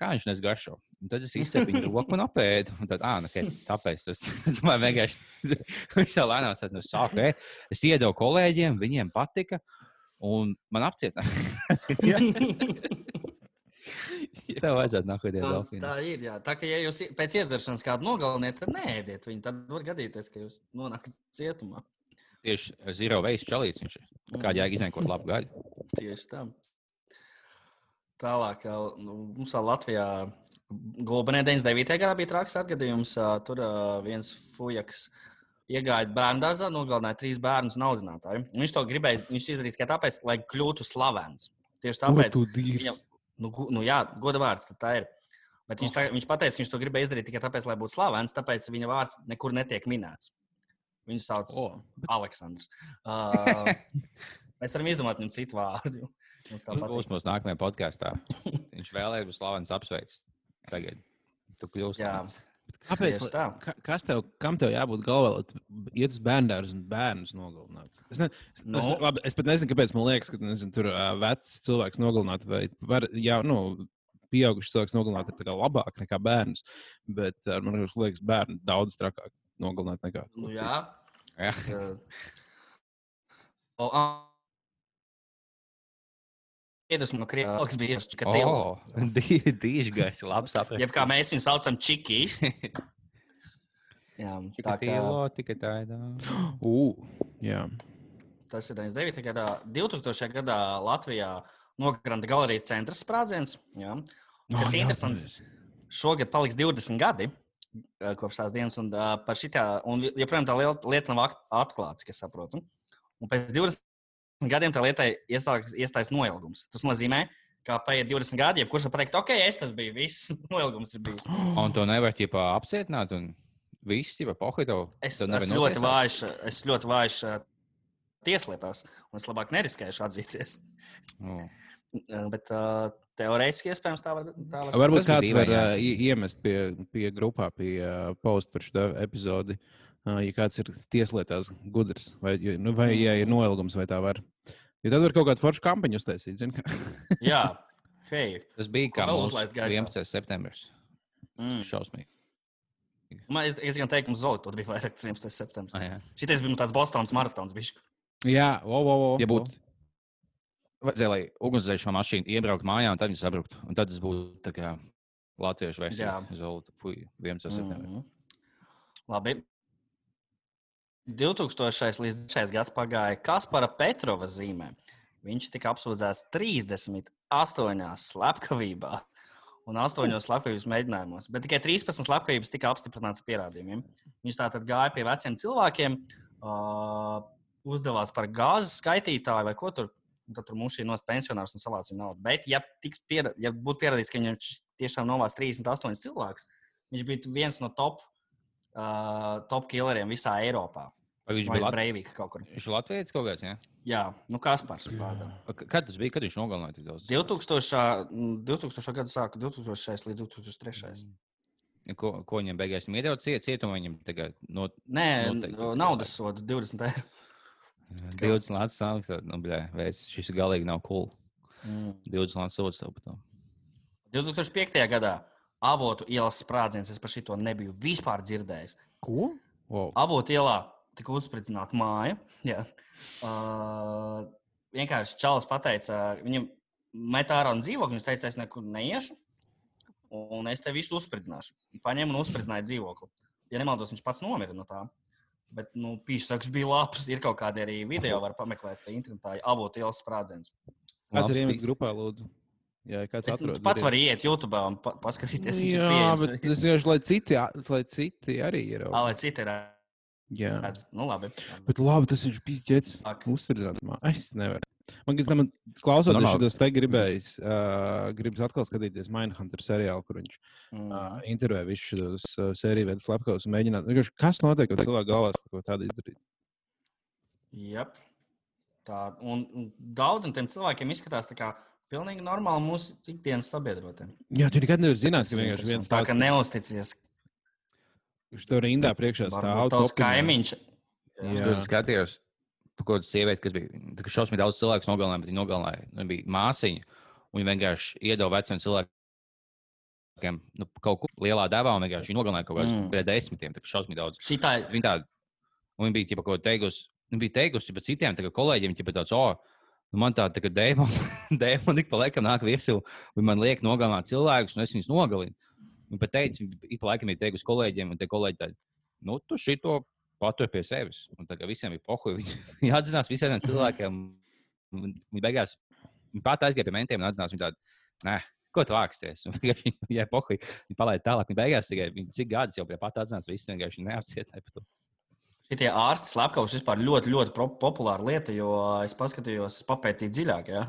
kā viņš nes garšo. Un tad es izcepu viņu roku un apēdu. Un tad, ah, nu, okay, tāpēc tas es domāju, vienkārši viņš tā lēnām sēž no sākuma. ēst. Es iedevu kolēģiem, viņiem patika. Un man apcietināja. Tev vajadzētu nākamajā Tā, dienā. tā ir. Jā. Tā kā ja jūs pēc iedzeršanas kādu nogaliniet, tad neēdiet viņu. Tad var gadīties, ka jūs nonākat cietumā. Tieši zero veids čalīts viņš ir. Kādā jēga iznēkot labu gaļu? Tieši tā. Tālāk, nu, mums Latvijā Gulbenē 99. gadā bija traks atgadījums. Tur viens fujaks iegāja bērnu dārzā, nogalināja trīs bērnus un audzinātāju. Viņš to gribēja, viņš izdarīja tikai tāpēc, lai kļūtu slavens. Tieši tāpēc, dīrs. nu, nu jā, goda vārds tā ir. Bet viņš, tā, viņš teica, ka viņš to gribēja izdarīt tikai tāpēc, lai būtu slavens, tāpēc viņa vārds nekur netiek minēts. Viņu sauc O, Aleksandrs. Uh, mēs varam izdomāt viņam citu vārdu. Mums tā būs mūsu nākamajā podkāstā. Viņš vēlēja būt slavens apsveicis. Tagad tu kļūsi slavens. Kāpēc? Ka, kas tev, kam tev jābūt galvā, lai iet uz bērnu un bērnus nogalinātu? Es, ne, es, Nu. es, labi, es pat nezinu, kāpēc man liekas, ka nezinu, tur uh, vecs cilvēks nogalināt vai var, jā, nu, pieaugušs cilvēks nogalināt ir labāk nekā bērns. Bet uh, man liekas, bērnu daudz trakāk nogalināt nekā. Nu, jā, Jā. tas, uh, o, a- Iedvesmu no Krievijas kas bija tieši tā, O, dī- Dīžgais, labi sapratu. jeb kā mēs viņu saucam, čikīs. Jā, tā kā Tikatilo, tikai tādā. Uh, jā. tas ir 99. gadā, 2000. gadā Latvijā nogranda galerijas centra sprādziens. Jā. Kas Oh, ir jā, interesants, pareizi. šogad paliks 20 gadi kopš tās dienas, un uh, par šitā, un joprojām tā lieta nav at- atklāta, kas saprotu. Un pēc 20 gadiem tā lietai iesāks- iestājas noilgums. Tas nozīmē, ka paiet 20 gadi, jebkurš var pateikt, ok, es tas biju, viss noilgums ir bijis. Un to nevar ķipā apcietināt, un viss ķipā pohito. Es esmu ļoti vājš, es ļoti vājš tieslietās, un es labāk neriskēšu atzīties. Eh, Bet uh, teorētiski iespējams tā var var Varbūt kāds var uh, ie- iemest pie, pie grupā, pie uh, posta par šo epizodi. Uh, ja kāds ir tieslietās gudrs, vai, nu, vai ja ir noilgums, vai tā var. Jo tad var kaut kādu foršu kampaņu uztaisīt. zini, kā. Jā, hei. Tas bija kā mūsu uzlaist gaisā? 11. septembris. Mm. Šausmīgi. Man, es, es gan teiktu, ka Zolīta bija vairāk 11. septembris. Ah, jā. Šitais bija tāds Bostonas maratons. Bišķi. Jā, o, o, o, Ja būtu. Vajadzēja, lai ugunsdzēsēju mašīnu iebrauktu mājā, un tad viņi sabruktu. Un tad tas būtu tā kā latviešu versija. Jā. Zolta, fuj, 11. septembrī. Mhm. Labi. 2000. līdz 2000. gads pagāja Kaspara Petrova zīmē. Viņš tika apsūdzēts 38 slepkavībā un 8 slepkavības mēģinājumos, bet tikai 13 slepkavības tika apstiprināts ar pierādījumiem. Viņš tātad gāja pie veciem cilvēkiem, uh, uzdevās par gāzes skaitītāju vai ko tur. tad tur mums šī nos pensionārs un savāc viņa naudu. Bet, ja, piera, ja būtu pierādīts, ka viņam tiešām novāc 38 cilvēkus, viņš bija viens no top, uh, top killeriem visā Eiropā. Vai viņš bija. Breivika kaut kur. viņš ir Latvijas kaut kāds? Ja? Jā, nu Kaspars. Kad tas bija? Kad viņš nogalināja tik daudz? 2000. mm, 2000. gada sākuma, 2006 līdz 2003. Ja Ko, ko viņam beigās iedod ciet, cietumā? Viņam tagad no Nē, Noteikti. naudas sodu 20 eiro. 20 lācis samaksāt. Nu, bļā, veids, šis galīgi nav cool. Mm. 20 lācis sods tev par to. 2005. gadā avotu ielas sprādziens, es par šito nebiju vispār dzirdējis. Ko? Wow. Avotu ielā tika uzspridzināta māja. Jā. Uh, vienkārši Čalis pateica, viņam met ārā no dzīvokļa. Viņš teica, es nekur neiešu, un es te visu uzspridzināšu. Paņēmu un uzspridzināju dzīvokli. Ja nemaldos, viņš pats nomira no tā. Bet, nu, pīsaks bija labs. Ir kaut kādi arī video, var pameklēt internetā. Avotu ielas sprādziens. Kāds Labs ir iemesls bijis. grupā, lūdzu? Jā, kāds Bet, nu, atrod. tu pats vari iet YouTube un pa, paskatīties, viņš ir Jā, pieejams. bet es vienkārši, lai citi, lai citi arī ir. Ā, Lai citi ir Jā. redz. Nu, labi. Bet labi, tas ir bijis ģērbs. Ak. Uzspridzināt. Es nevaru. Man liekas, man klausoties Normāli. šos te gribējis, uh, gribas atkal skatīties Mindhunter seriālu, kur viņš uh, Mm. intervē visus šos uh, sēriju veidu slepkavus un mēģināt, kas notiek, kad cilvēku galvās kaut ko tādu izdarīt. Jep. Tā, un, un daudziem tiem cilvēkiem izskatās tā kā pilnīgi normāli mūsu ikdienas sabiedrotiem. Jā, tu nekad nevari zināt, Tas ka vienkārši viens interesanti. tā kā tāds, neusticies. kurš to rindā priekšā stāv. Topinā. kaimiņš. Es Jā. tur skatījos, ko tas sieviete, kas bija. Šausmīgi daudz cilvēku nogalināja, bet viņa nogalināja. Viņa bija māsiņa. Un viņa vienkārši iedeva veciem cilvēkiem nu, kaut ko lielā devā, un vienkārši viņa nogalināja kaut kādus Mm. mm. desmitiem. Tā kā šausmīgi daudz. Šitā ir. Viņa tāda, un viņa bija ķipa, ko teikusi. Viņa bija teikusi par citiem kolēģiem, ja tāds, oh, nu man tā, tā kā dēmoni, dēmoni ik pa laikam nāk virsū, un man liek nogalināt cilvēkus, un es viņus nogalinu. Viņa pat teica, viņa ik pa laikam ir teikusi kolēģiem, un tie kolēģi tādi, nu, tu šito patur pie sevis. Un kā visiem ir pohuļi, viņi, atzinās visiem cilvēkiem. Viņi beigās, viņi pat aizgāja pie mentiem un atzinās, viņi tādi, nē, ko tu vāksties? Jā, pohuļi, viņi palaida tālāk. Viņi beigās tikai, viņi cik gadus jau pie pat atzinās, visi vienkārši neapcietināja par to. Šitie ārsti slepkavas vispār ļoti, ļoti populāra lieta, jo es paskatījos, es papētīju dziļāk. Ja?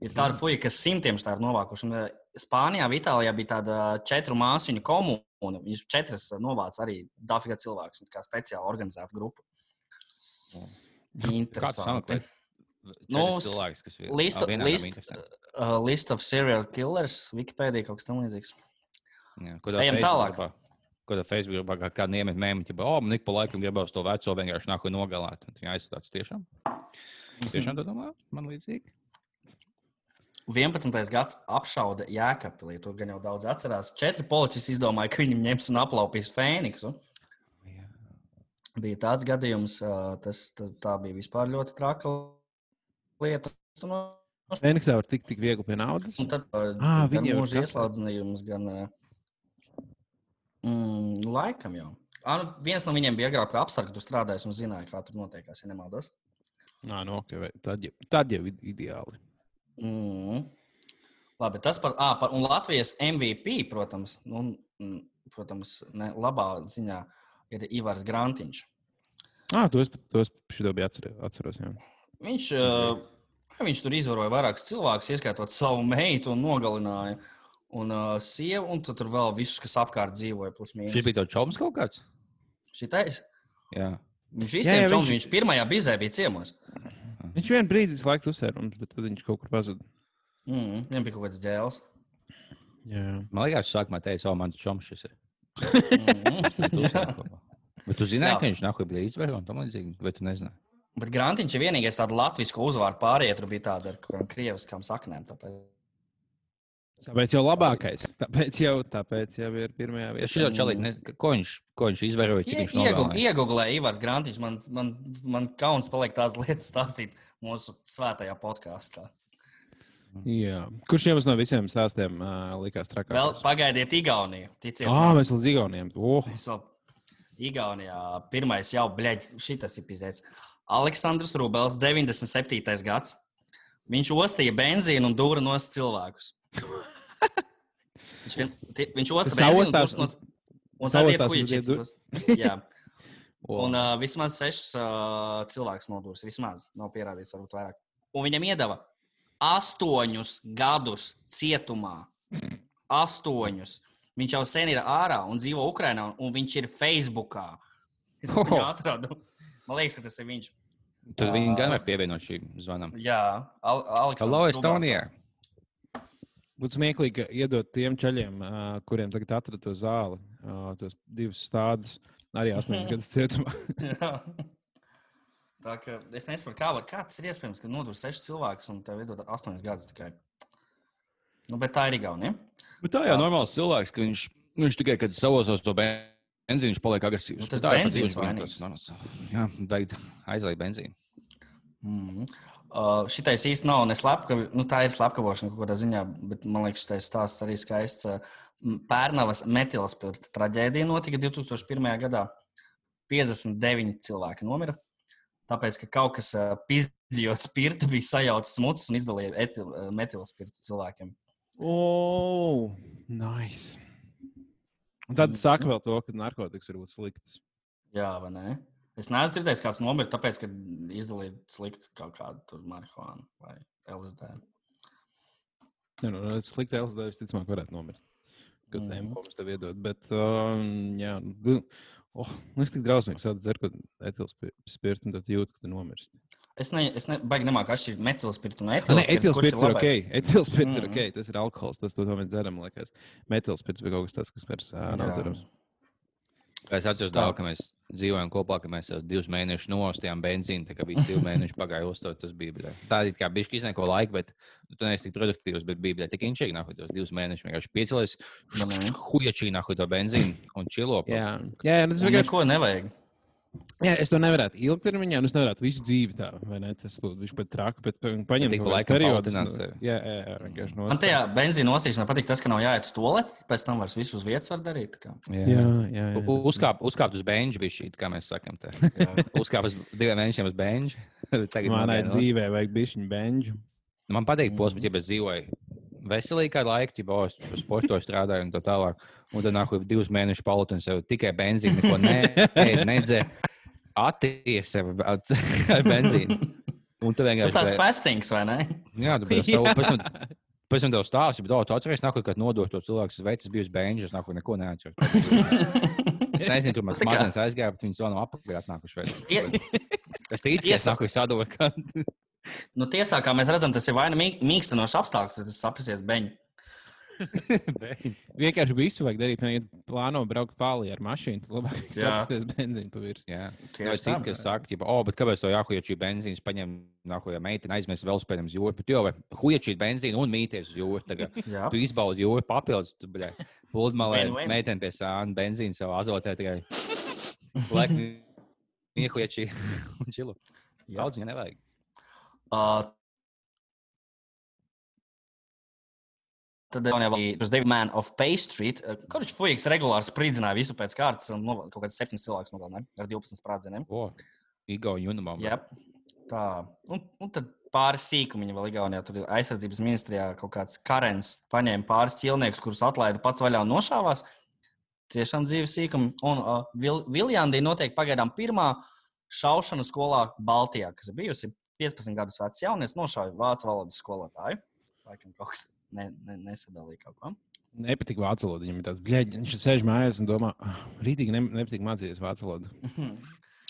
Ir tāda fuja, kas simtiem tā ir novākuši. Eh, Spānijā, Itālijā bija tāda četru māsiņu komūna. Viņas četras novāca arī un tā kā speciāli organizēta grupa. Interesanti. Nu, Nu, cilvēks, kas ir List, nav list, uh, list of serial killers, Wikipēdija kaut kas tamlīdzīgs. Ejam tālāk. grupā- Tā Facebook grupā kā kāda iemet mēmī, ja, oh, man ik pa laikam gribās to veco vienkārši nāku nogalāt. Viņa aizsūtās tiešām. Tiešām tā domā, man līdzīgi. 11. gads apšauda Jēkabpilī. To gan jau daudz atcerās. Četri policisti izdomāja, ka viņam ņems un aplaupīs Fēniksu. Jā. Bija tāds gadījums, tas, tas tā bija vispār ļoti traka lieta. Fēniksā var tikt tik viegli pie naudas. un tad Ā, gan jau mūža kasē. ieslodzinājums, gan ā, mm, laikam jau. Ā, nu, viens no viņiem bija agrāk pie apsarga, tur strādājis un zināja, kā tur notiekās, ja nemaldos. Nā, nu, okay, vai- tad, jau, tad jau ideāli. Mm. Labi, tas par, à, par un Latvijas MVP, protams, nu, mm, protams ne, labā ziņā ir Ivars Grantiņš. Ah, to es, to es šito biju atcerē- atceros. Jā. Viņš, uh, viņš tur izvaroja vairākus cilvēkus, ieskaitot savu meitu un nogalināja. Un uh, sievu, un tad tur vēl visus, kas apkārt dzīvoja, plus Šis bija tāds čoms kaut kāds. Šitais. Jā. Viņš Jā, visiem jā, čoms, viņš- viņš pirmajā bizē bija ciemos. Viņš vienā brīdī laiku uzsēra mums, bet tad viņš kaut kur pazuda. Mm, viņam bija kaut kāds ģēls. Jā. Man liekas, sākumā teica, o, mans čoms šis ir. Mm. Bet tu zināji, Jā. ka viņš nāk bija izvērts un tam līdzīgi, vai tu nezināji? Bet Grantiņš ir vienīgais tāds latviešu uzvārdu pārējie, tur bija tāda ar krieviskām saknēm. Tāpēc... Tāpēc jau labākais. Tāpēc jau, tāpēc jau ir pirmajā Ja vietā. šī čalīte, ne, ko viņš, ko viņš izvēroja, viņš nogalināja? Iegūlēja Ivars Grantiņš. Man, man, man kauns paliek tādas lietas stāstīt mūsu svētajā podkāstā. Jā. Kurš jums no visiem stāstiem uh, likās Vēl trakākais? pagaidiet Igauniju. Ticiet, Ah, mēs līdz Igaunijam. Oh, Es vēl- Igaunijā pirmais jau, bļaļ, šitas ir pizēts. Aleksandrs Rubels, 97. gads. Viņš ostīja benzīnu un dūra nos cilvēkus. Viņš, vien, ti- viņš un saostās nos. Un un tad ir un ied- Jā. Un uh, vismaz sešas uh, cilvēkus nodūris. Vismaz nav pierādīts, varbūt vairāk. Un viņam iedeva astoņus gadus cietumā. Astoņus. Viņš jau sen ir ārā un dzīvo Ukrajinā, un viņš ir Facebookā. Es viņu Oh. atradu. Man liekas, ka tas ir viņš. Tad viņi gan var pievienot šīm zvanam. Jā, Al Aleks. Hello, Estonija! Būtu smieklīgi iedot tiem ceļiem, uh, kuriem tagad atrada to zāli, uh, tos divus stādus, arī 8 gadus cietumā. Jā. Tā kā es nesaprotu, kā, var- kā tas ir iespējams, ka nodur sešus cilvēkus un tev iedod astoņus gadus tikai. Nu, bet tā ir Igaunija. Bet tā jau ir normāls cilvēks, ka viņš, viņš tikai, kad savos to benzīnu, viņš paliek agresīvs. Nu, tas tā ir benzīns tas normāls. Jā, vajag aizliegt benzīnu. Mm. Uh, šitais īsti nav ne slepkava, nu, tā ir slepkavošana kaut kādā ziņā, bet man liekas, šis stāsts arī skaists. Uh, Pērnavas metilspilta traģēdija notika 2001. gadā. 59 cilvēki nomira. Tāpēc, ka kaut kas uh, pizdījot spirtu, bija sajaucis mutes un izdalīja uh, metilspirtu cilvēkiem. Oh, nice. Un tad saka vēl to, ka narkotikas var būt sliktas. Jā, vai ne? Es neesmu dzirdējis, kāds nomira, tāpēc, ka izdalīja sliktu kaut kādu marihuānu vai LSD. Nē, nu, slikti LSD visticamāk varētu nomirt. Kad Mhm. tēmu mums tev iedod. Bet, um, jā, nu, oh, nu, es tik drausmīgi sāku dzert, kad etilspirtu, un tad jūtu, ka tu nomirsti. Es, ne, es ne, baigi nemāku atšķirt metilspirtu no Nē, etilspirta. etilspirts ir ok. Etilspirts ir Mhm. ok. Tas ir alkohols. Tas, to mēs dzeram, liekas. Metilspirts bija kaut kas tāds, kas vairs nav Jā. Es atceros, daudz, ka mēs dzīvojam kopā, ka mēs divus mēnešus nostājām benzīnu. Tā kā bija divi mēneši pagāja uzstāvot, tas bija. bļa. Tā ir kā bija izsmeļot ko laiku, bet nu, tu neesi tik produktīvs. Bet bija bļa, tik inčīgi, nāk, tos divus mēnešus vienkārši piecēlies, Nu, hujačī nāk to benzīnu un čilo. Jā, jā, jā tas vienkārši. Neko nevajag. Jā, es to nevarētu ilgtermiņā, un es nevarētu visu dzīvi tā, vai ne? Tas būtu viņš pat traki, bet pa- paņemt paaugstināt nu, sevi. Jā, jā, jā, vienkārši Man nostāj. tajā benzīna nostīšanā patīk tas, ka nav jāiet uz toleti, pēc tam vairs visu uz vietas var darīt. tā kā. Jā, jā, jā. Tas- Uzkāp, uzkāpt uz benža bija šī, kā mēs sakām. te. Uzkāpt uz diviem mēnešiem uz. Tagad Manai dzīvē vajag bišķiņu benžu. Man patīk posms, ja es dzīvoju veselīgi kādu laiku, ja es uz sporto strādāju un tā tālāk. Un tad nāku divus mēnešus un sev tikai benzīnu, neko ne, nedzēru. Atties sev ar ar benzīnu. Un tu Tas vienkārši. tāds fastings, vai ne? Jā, tu pēc tam, pēc tam, tev stāsti, bet oh, tu atceries, nāku, kad nodot to cilvēku, kas veids bija uz benžas, nāku, neko neatceros. Es nezinu, kur man Tas tā kā- smadzenes aizgāja, bet viņi to no apakšā atnākuši Es ticu, ka es nāku sadot, ka Nu, tiesā, kā mēs redzam, tas ir vai nu mī- mīkstinošs apstākļus, tad tas sapsies beņķi. Vienkārši visu vajag darīt. Ja plāno braukt pāri ar mašīnu, tad labāk sapsties benzīnu pa virsmu. Jā, vai tā. citi, kas saka, ka, oh, bet kāpēc to jāhuja šī benzīna, paņem, nākamajā meitene aizmest vēl spēļiem uz jūru, bet jau huja šī benzīna un mīties uz jūru. Tagad tu izbaudi jūru papildus, tu, bļā, pludmalē, meitene pie sāna, benzīna savā azotē tikai. Laikam, iehuja šī un čilu. Jā. Daudz viņa nevajag. Uh, Tad jau bija tas David Man of Bay Street. uh, Kurš fujiks regulāri spridzināja visu pēc kārtas un nova- kaut kāds septiņus cilvēkus nogalināja ar 12 sprādzieniem. O, Igo Junamam. Jā, tā. Un, un tad pāris sīkumiņi vēl Igaunijā. Tur aizsardzības ministrijā kaut kāds karens paņēma pāris ķilniekus, kurus atlaida pats vaļā un nošāvās. Tiešām dzīves sīkumi. Un uh, Vil Viljandī notiek pagaidām pirmā šaušana skolā Baltijā, kas bijusi 15 gadus vecs jaunietis, nošāva vācu valodas skolotāju. Laikam kaut kas ne, ne, nesadalīja kaut ko. Nepatīk vācu valoda. Viņam ir tāds, bļaigi, viņš sēž mājās un domā, ah, rītīgi ne, nepatīk mācīties vācu valodu.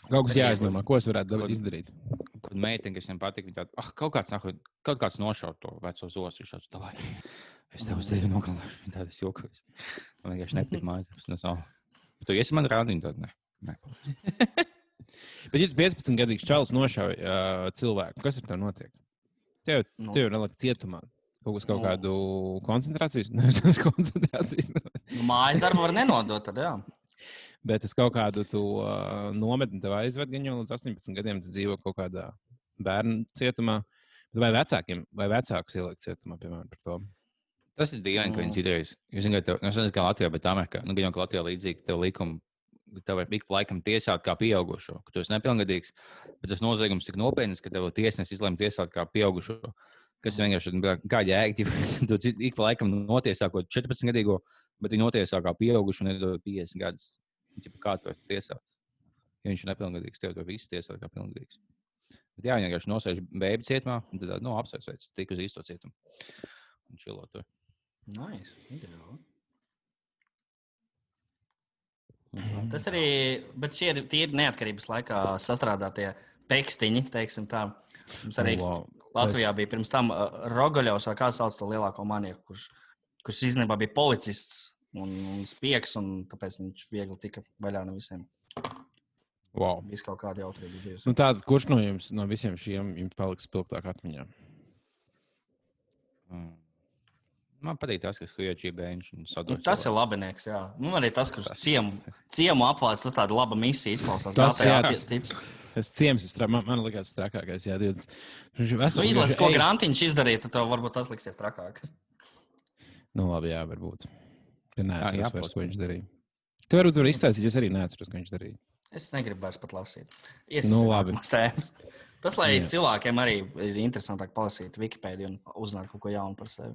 Kaut kas jāizdomā, ko es varētu Kaut- dab- izdarīt. Kad meitene, kas viņam patīk, viņa tāda, ah, kaut kāds, nāk, kaut kāds nošaut to veco zosu. Viņš tāds, davai, es tev uz tevi nogalināšu. Viņa tādas jokojas. Man vienkārši nepatīk mācības. No savu. Tu esi man rādiņš, tad ne. ne. Bet, ja tu 15 gadīgs čalis nošauj uh, cilvēku, kas ar to notiek? Tev, Nu. tev ir nelikt cietumā. Kaut kas, kaut Nu. kādu koncentrācijas, nevis koncentrācijas. Nu, Mājas darbu var nenodot. Tad, jā. Bet es kaut kādu to uh, nometni tev aizvedu, gan jau līdz 18 gadiem dzīvo kaut kādā bērnu cietumā. Vai vecākiem, vai vecākus ielikt cietumā, piemēram, par to? Tas ir dīvaini, ka Mm. viņi citreiz. Jūs zināt, tev, nu, nezinu, kā Latvijā, bet Amerikā, nu, gan jau Latvijā līdzīgi tev likumi. Tev var ik laikam tiesāt kā pieaugušo, ka tu esi nepilngadīgs, bet tas noziegums tik nopietns, ka tev tiesnesis izlemj tiesāt kā pieaugušo. Kas vienkārši ir nu, kā jēga, tu ik pa laikam notiesā kaut 14 gadīgo, bet viņi notiesā kā pieaugušo un iedod 50 gadus. Kā tu vari tiesāt? Ja viņš ir nepilngadīgs, tev to visu tiesāt kā pilngadīgs. Bet jā, vienkārši nosēž bēbi cietumā, un tad, nu, apsveic, tik uz īsto cietumu. Un čilot tur. Nice. Ideāli. Mhm. Tas arī, bet šie ir tīri neatkarības laikā sastrādātie pekstiņi, teiksim tā. Mums arī Wow. Latvijā bija pirms tam uh, Rogaļovs, kā sauc to lielāko manieku, kurš, kurš īstenībā bija policists un, un spiegs, un tāpēc viņš viegli tika vaļā no visiem. Wow. Viss kaut kāda jautrība bijusi. Nu, tāda, kurš no jums, no visiem šiem, jums paliks spilgtāk atmiņā? Mm. Man patīk tas, kas Huijāķī bēņš un Nu, sadūrās. tas ir labinieks, jā. Nu, arī tas, kurš ciemu, ciemu apvāc, tas tāda laba misija izklausās. Tas, jā, ties- tips. Es ciems, es tra... man, man liekas, trakākais. Jā, 20. Viņš ir Nu, vesels. izlaiž, ko. Grantiņš izdarīja, tad tev varbūt tas liksies trakāk. Nu, labi, jā, varbūt. Ja neatceros vairs, ko viņš darīja. Tu varbūt tur izstāstīt, es arī neatceros, ko viņš darīja. Es negribu vairs pat lasīt. Nu, labi. Tas, lai jā. cilvēkiem arī ir interesantāk palasīt Wikipēdiju un uzzināt kaut ko jaunu par sevi.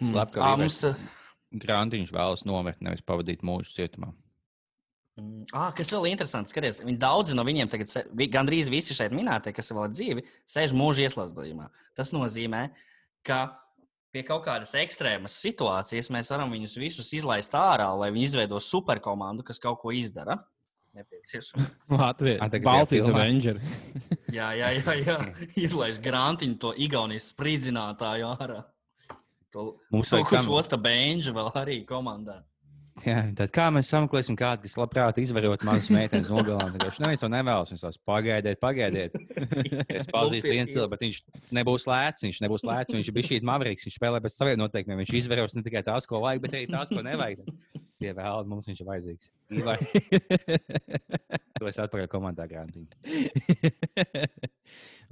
Slepkavība. Ā, mums, uh, Grantiņš vēlas nomirt, nevis pavadīt mūžu cietumā. mm, ā, kas vēl ir interesants, skaties, viņi daudzi no viņiem tagad, gandrīz visi šeit minētie, kas ir vēl dzīvi, sēž mūža ieslēdzījumā. Tas nozīmē, ka pie kaut kādas ekstrēmas situācijas mēs varam viņus visus izlaist ārā, lai viņi izveido superkomandu, kas kaut ko izdara. Nepieciešams. Latvijas filmā. Avenger. Jā, jā, jā, jā. izlaiž grantiņu to Igaunijas spridzinātāju ārā. Mums kaut vajag kurš sam- osta bēņģi vēl arī komandā. Jā, tad kā mēs sameklēsim kādu, kas labprāt izvarot manas meitenes nogalināt? Viņš neviens to nevēlas. Viņš tās pagaidiet, pagaidiet. Es pazīstu vienu cilvēku, bet viņš nebūs lēts. Viņš nebūs lēts. Viņš bijis šī mavrīgs. Viņš spēlē pēc saviem noteikumiem. Viņš izvēros ne tikai tās, ko vajag, bet arī tās, ko nevajag. Tie vēl mums viņš ir vajadzīgs. To es atpakaļ komandā grantiņu.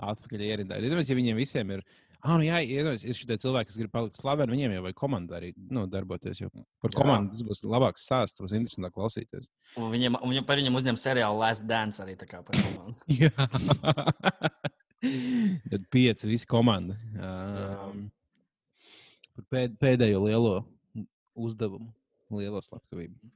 Atpakaļ ierindā. Iedomājieties, ja viņiem visiem ir. Ah, nu jā, iedomājieties, ir šie cilvēki, kas grib palikt slaveni. Viņiem jau vajag komandā arī nu, darboties. Par Jā. komandu tas būs labāks stāsts, būs interesantāk klausīties. Un Viņam, un viņam par viņam uzņem seriālu Last Dance arī tā kā par komandu. Jā. Tad pieci visi komanda. Um, par pēd, pēdējo lielo uzdevumu, lielo slepkavību.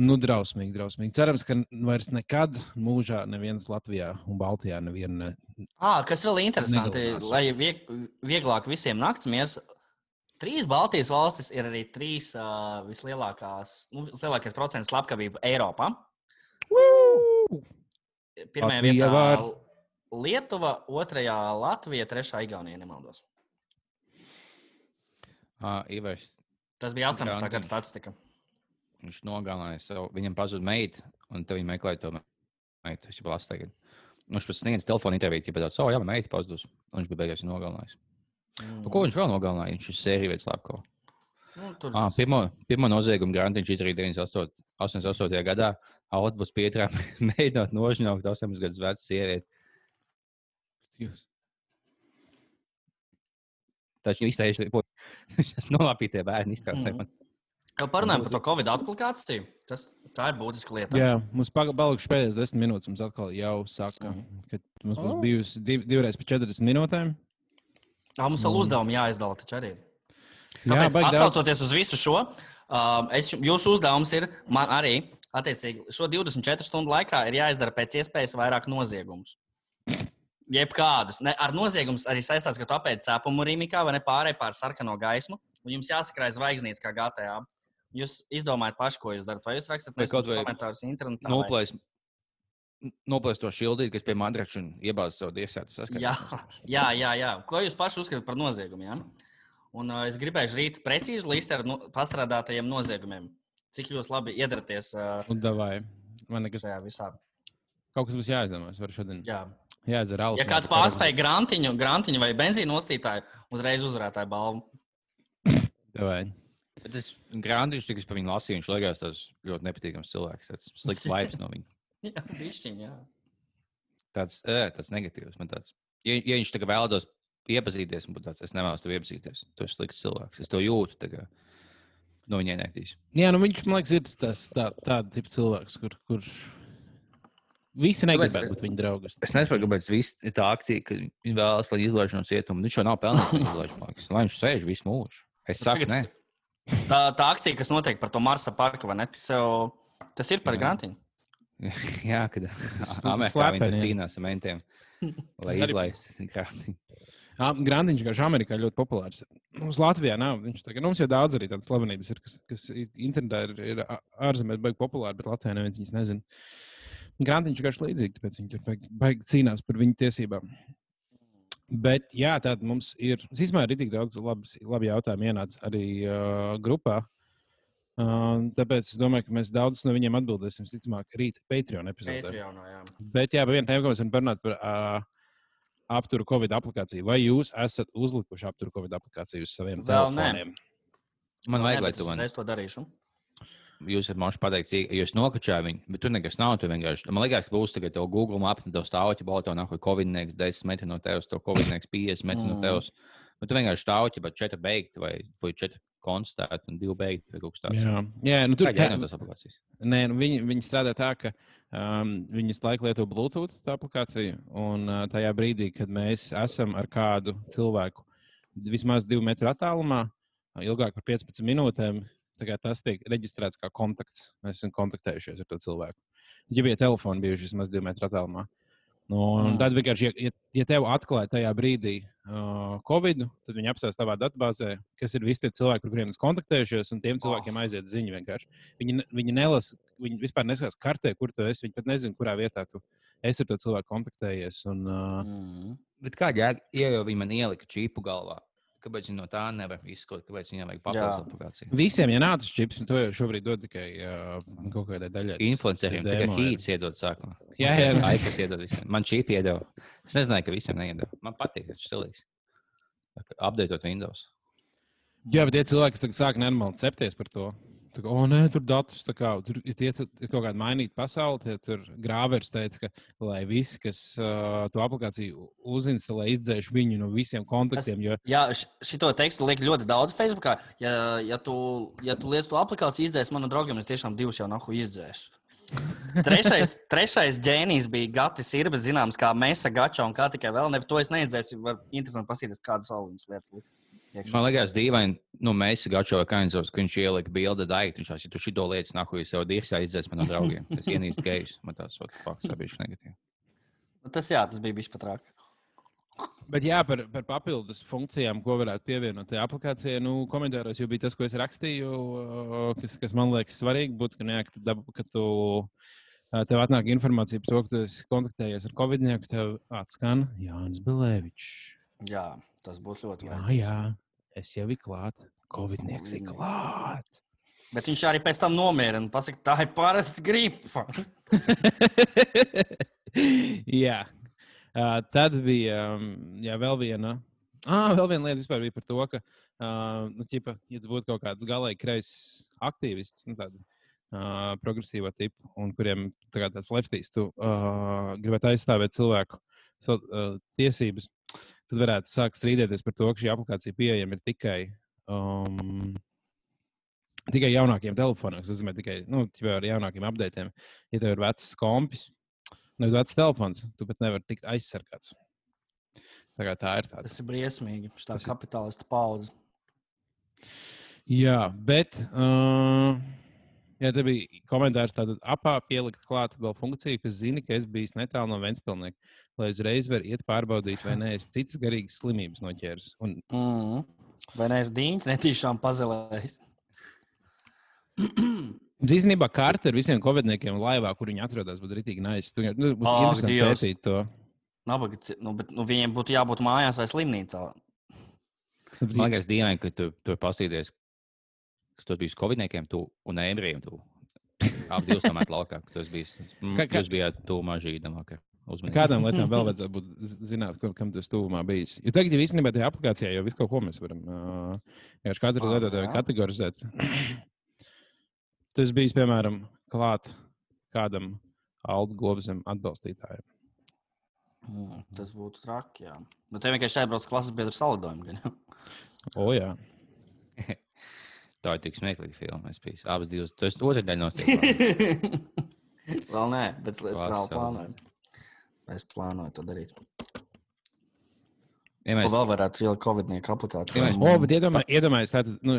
Nu, drausmīgi, drausmīgi. Cerams, ka vairs nekad mūžā neviens Latvijā un Baltijā nevienu. Ne... Ah, kas vēl interesanti, Negalinās. lai vieg, vieglāk visiem naktsmiegs. Trīs Baltijas valstis ir arī trīs uh, vislielākās, nu, vislielākais procents slepkavību Eiropā. Pirmajā Latvija vietā var. Lietuva, otrajā Latvija, trešā Igaunija. Nemaldos. Uh, Ivers, Tas bija 18. Grantiņš. gada statistika. Viņš nogalināja savu. Viņam pazuda meita, un tad viņi meklēja to meitu. Es jau lasu tagad. Nu, Viņš pēc sniedz telefonu interviju, ja tāds, oh, jā, meita pazudusi. Un viņš bija beigās nogalinājis. Mm. Nu, ko viņš vēl nogalināja? Viņš ir sērija veids Lapko. Nu, tur Ah, pirmo, pirmo noziegumu Grantiņš izdarīja 98. 88. gadā. Autobus pietrā mēģinot nožņaukt 18 gadus vecu sievieti. Taču viņš izteica, ka tas nolapīja tie bērni iztraucēja. Mhm. man. Jau parunājām par to Covid aplikāciju. Tas, tā ir būtiska lieta. Jā, mums palikuši pēdējās desmit minūtes. Mums atkal jau saka, ka mums būs Oh. bijusi div, divreiz pa 40 minūtēm. Tā mums vēl uzdevumi jāizdala taču arī. Jā, Kāpēc, baigi daudz. atsaucoties uz visu šo, uh, es, jūsu uzdevums ir man arī, attiecīgi, šo 24 stundu laikā ir jāizdara pēc iespējas vairāk noziegumus. Jebkādus. Ne, ar noziegumus arī saistās, ka tu apēdi cepumu rīmīkā vai ne pārēj pār sarkano gaismu, un jums jāsakrāj zvaigznītes kā GTA. Jūs izdomājat paši, ko jūs darat. Vai jūs rakstat Vai kaut vai komentārus internetā? Noplēs, noplēs to šildīti, kas pie madrača un iebāz savu dievsētu saskaņu. Jā, jā, jā, jā. Ko jūs paši uzskatāt par noziegumu? Ja? Un, uh, es gribēju rīt precīzi listu ar no, pastrādātajiem noziegumiem. Cik jūs labi iedarboties uh, Un davai. Man nekas, šajā visā? kaut kas būs jāizdomā. Es varu šodien Jā. jāizdzer alus. Ja kāds pārspēja grantiņu, grantiņu vai benzīnu nostītāju, uzreiz uzvarētāju balvu. Davai. Bet tas grāmatā, kas par viņu lasīja, viņš liekas tas ļoti nepatīkams cilvēks. Tas slikts vibes no viņa. Jā, višķiņ, jā. Tāds, ē, tāds negatīvs. Man tāds, ja, ja viņš tagad vēlētos iepazīties, man būtu tāds, es nevēlos tevi iepazīties. Tu esi slikts cilvēks. Es to jūtu. Tagad. No viņa ienaidīs. Jā, nu viņš man liekas, ir tas tā, tāds tips cilvēks, kur, kurš visi negribētu būt viņa draugs. Es nesaprotu, kāpēc viss ir tā akcija, ka viņi vēlas, lai izlaiž no cietuma. Viņš jau nav pelnījis, cietuma. Lai viņš sēž visu mūžu. Es saku, Tagad- nē. Tā, tā akcija, kas notiek par to Marsa parku, vai ne? Tas, jau, tas ir par grantiņu. Jā, kad Amerikā viņi tur cīnās ar mentiem, lai izlaistu grāmatiņu. Grandiņš garš Amerikā ļoti populārs. Mums Latvijā nav. Viņš tagad, nu, mums jau daudz arī tādas slavenības ir, kas, kas internetā ir, ir ārzemēs baigi populāri, bet Latvijā neviens viņas nezina. Grandiņš garš līdzīgi, tāpēc viņi tur baigi, baigi cīnās par viņu tiesībām. Bet, jā, tāda mums ir. Es arī tik daudz labi, labi jautājumu ienāca arī uh, grupā. Uh, tāpēc es domāju, ka mēs daudzus no viņiem atbildēsim, visticamāk, rīt Patreon epizodē. Patreonā, jā. Bet, jā, viena tēma, ko mēs varam parunāt par uh, apturu Covid aplikāciju. Vai jūs esat uzlikuši apturu Covid aplikāciju uz saviem Vēl nē. telefoniem? Man vajag, Nē, lai tu es man reiz to darīšu. Jūs esat man pateikt, jo es nokačāju viņu, bet tur nekas nav. Tu vienkārši, man liekas, ka būs tagad tev Google maps, tev stāvķi balto, nāk, Covid-19 10 metri no tevis, to Covid-19 50 metri no Mm. tevis. Bet tu vienkārši stāvķi, bet 4 beigti vai, vai 4 konstatēti un 2 beigti vai kaut kas tāds. Jā, jā nu, tur Tur ir tas aplikācijas. Nē, nu viņi, viņi strādā tā, ka um, viņi laiku lieto Bluetooth tā aplikāciju. Un uh, tajā brīdī, kad mēs esam ar kādu cilvēku vismaz divu metru attālumā, ilgāk par 15 minūtēm, tas tiek reģistrēts kā kontakts. Mēs esam kontaktējušies ar to cilvēku. Ja bija telefoni bijuši vismaz divu metru attālumā. Nu, Mm. tad vienkārši, ja, ja, tev atklāja tajā brīdī uh, Covid, tad viņi apstāsta tavā datubāzē, kas ir visi tie cilvēki, ar kuriem es kontaktējušies, un tiem cilvēkiem aiziet ziņa vienkārši. Viņi, viņi nelasa, viņi vispār neskatās kartē, kur tu esi. Viņi pat nezina, kurā vietā tu esi ar to cilvēku kontaktējies. Un, uh, Mm. Bet kā jēga, ja jau viņi man ielika čipu galvā? Kāpēc viņi no tā nevar izskot, kāpēc viņiem vajag papildus Jā. aplikāciju? visiem, ja nav tas čips, to jau šobrīd dod tikai uh, kaut kādai daļai. Influenceriem tikai ir. hīts iedod sākumā. Jā, jā, jā. Aikas iedod visiem. Man čīpi iedod. Es nezināju, ka visiem neiedod. Man patīk, tas ir stilīgs. Updateot Windows. jā, bet tie cilvēki, kas tagad sāk nenormāli cepties par to. Kā, o, nē, tur datus tā kā, tur ir tie, ir kaut kāda mainīta pasaule. Tie, tur grāvers teica, ka lai visi, kas uh, to aplikāciju uzinstalē, izdzēš viņu no visiem kontaktiem. Jo, Jā, šo tekstu liek ļoti daudz Facebookā. Ja, ja tu, ja tu lietu to aplikāciju izdzēs manam draugam, es tiešām divus jau nahu izdzēsu. Trešais, trešais ģēnijs bija Gatis Irbis, zināms, kā Mēsa Gača un kā tikai vēl. Ne, to es neizdzēsu. Var interesanti paskatīties, kādas vēl viņas lietas liks. iekšā. Man liekas, dīvaini, nu, mēs gājušā Kainzovs, ka viņš ielika bildi daiktu. Viņš tās, ja tu šito lietas nahu, jūs jau dirsā izdzēs man no draugiem. Tas ienīst gejus. Man tas, what the fuck, sabijuši negatīvi. Nu, Tas, jā, tas bija bijis pat rāk. Bet jā, par, par papildus funkcijām, ko varētu pievienot tajā aplikācijā, nu, komentāros jau bija tas, ko es rakstīju, kas, kas man liekas svarīgi. Būtu, ka, ne, ka, tu, dab- ka tu, tev atnāk informācija par to, ka tu esi kontaktējies ar Covid-19, tev atskan Jānis Belēvičs. Jā, tas būtu ļoti Jā, vajadzīgs. jā, es jau biju klāt. Covid-19 ir klāt. Bet viņš arī pēc tam nomierina. Pasaka, tā ir parasta gripa. jā. Uh, tad bija um, jā, vēl viena. Ah, vēl viena lieta bija par to, ka, uh, nu, ķipa, ja tu būtu kaut kāds galīgi kreiss aktīvists, nu, tāda uh, progresīva tipa, un kuriem tā tāds leftīs, tu uh, gribētu aizstāvēt cilvēku so, uh, tiesības, tad varētu sākt strīdēties par to, ka šī aplikācija pieejama tikai. Um, Tikai jaunākiem telefoniem, tas nozīmē tikai nu, ar jaunākiem updatiem. Ja tev ir vecs kompis, nevis vecs telefons, tu pat nevari tikt aizsargāts. Tā, kā tā ir tāda. Tas ir briesmīgi. Tā Tas ir- kapitālista paudze. Jā, bet. Uh, jā, te bija komentārs, tātad apā pielikt klāt vēl funkciju, kas zina, ka es biju netālu no Ventspilsnieka, lai uzreiz var iet pārbaudīt, vai nē, es citas garīgas slimības noķēru. Un Mm. Vai neesmu dīņš, netīšām pazelējis? īstenībā karta ar visiem covidniekiem laivā, kur viņi atrodas, būtu rītīgi nice. Tu, nu, būtu Dievs. pētīt to. Nabaga, nu, bet, nu, viņiem būtu jābūt mājās vai slimnīcā. Man liekas, dīvaini, ka tu tur pastīties, ka tu biji Covidniekiem tu, un ebrejiem. Tu. Abi divas tomēr laukā, ka tu. Mm, Ka- ka- Jūs bijāt tu mažīdam. Uzmanīgi. Kādām lietām vēl vajadzētu būt zināt, kur, kam tas tuvumā bijis? Jo tagad, ja īstenībā tajā aplikācijā jau visu kaut ko mēs varam uh, katru lietotāju jā. Kategorizēt. Tas bija, piemēram, klāt kādam Aldu Gobsam atbalstītājam. Mm, tas būtu traki. Jā. Nu, tev vienkārši jābrauc klases biedru jau. O, jā. Tā ir tik smieklīga filma. Es biju abas divas. Tas ir otrā daļa no stūra. Vēl nē, bet es vēl plānoju. Es plānoju to darīt. Ja mēs, vēl varētu ielikt Covid-19 aplikācijā? Jā, O, bet iedomā- iedomājieties, tātad nu,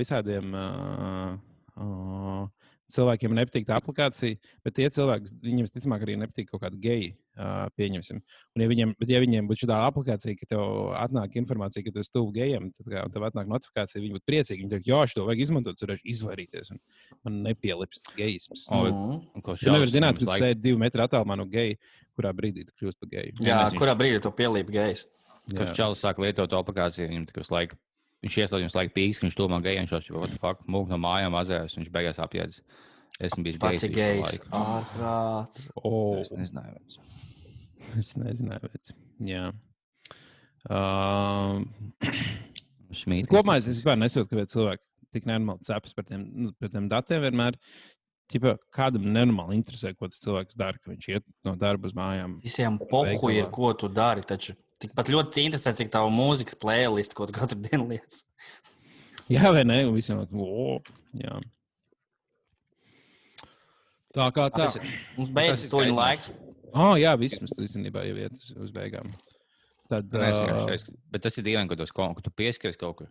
visādiem uh, uh, cilvēkiem nepatīk tā aplikācija, bet tie cilvēki, viņiem visticamāk arī nepatīk kaut kāda geja, uh, pieņemsim. Un, ja viņiem, bet, ja viņiem būtu šāda aplikācija, ka tev atnāk informācija, ka tu esi tuvu gejam, tad kā, tev atnāk notifikācija, viņi būtu priecīgi. Viņi teikt, jā, šo vajag izmantot, tur vajag izvairīties. Un man nepielips gejisms. O, Mhm. ko Tu nevari zināt, ka tu sēdi divu metru attālumā no geja, kurā brīdī tu kļūsi par geju. Jā, kurā brīdī tu pielīpi gejs? Kurš čels sāk lietot to aplikāciju, viņam tikai laika. Viņš ieslēdz viņus laika pīks, viņš tomā gejiem šos jau mūku no mājām mazējās, viņš beigās apjēdz. Esmu bijis Pats gejs. Ārprāts. Oh, Es nezināju. vec. es nezināju, bet. Jā. Um, Šmīt. Kopumā es vispār nesaprotu, kāpēc cilvēki tik nenormāli cepas par tiem, nu, par tiem datiem vienmēr. Ķipa, kādam nenormāli interesē, ko tas cilvēks dara, ka viņš iet no darba uz mājām. Visiem pohu ir, ko tu dari. Taču tikpat ļoti interesē, cik tavu mūzikas playlist, tu katru dienu lietas. Jā, vai ne? Un visiem jā. Tā kā tā. Tas ir- Mums beidzas ir to gaidāms. laiks. Oh, jā, viss mums īstenībā jau iet uz, uz beigām. Tad, Nu, es uh, Bet tas ir dīvaini, ka tu, ko- tu pieskaries kaut kur.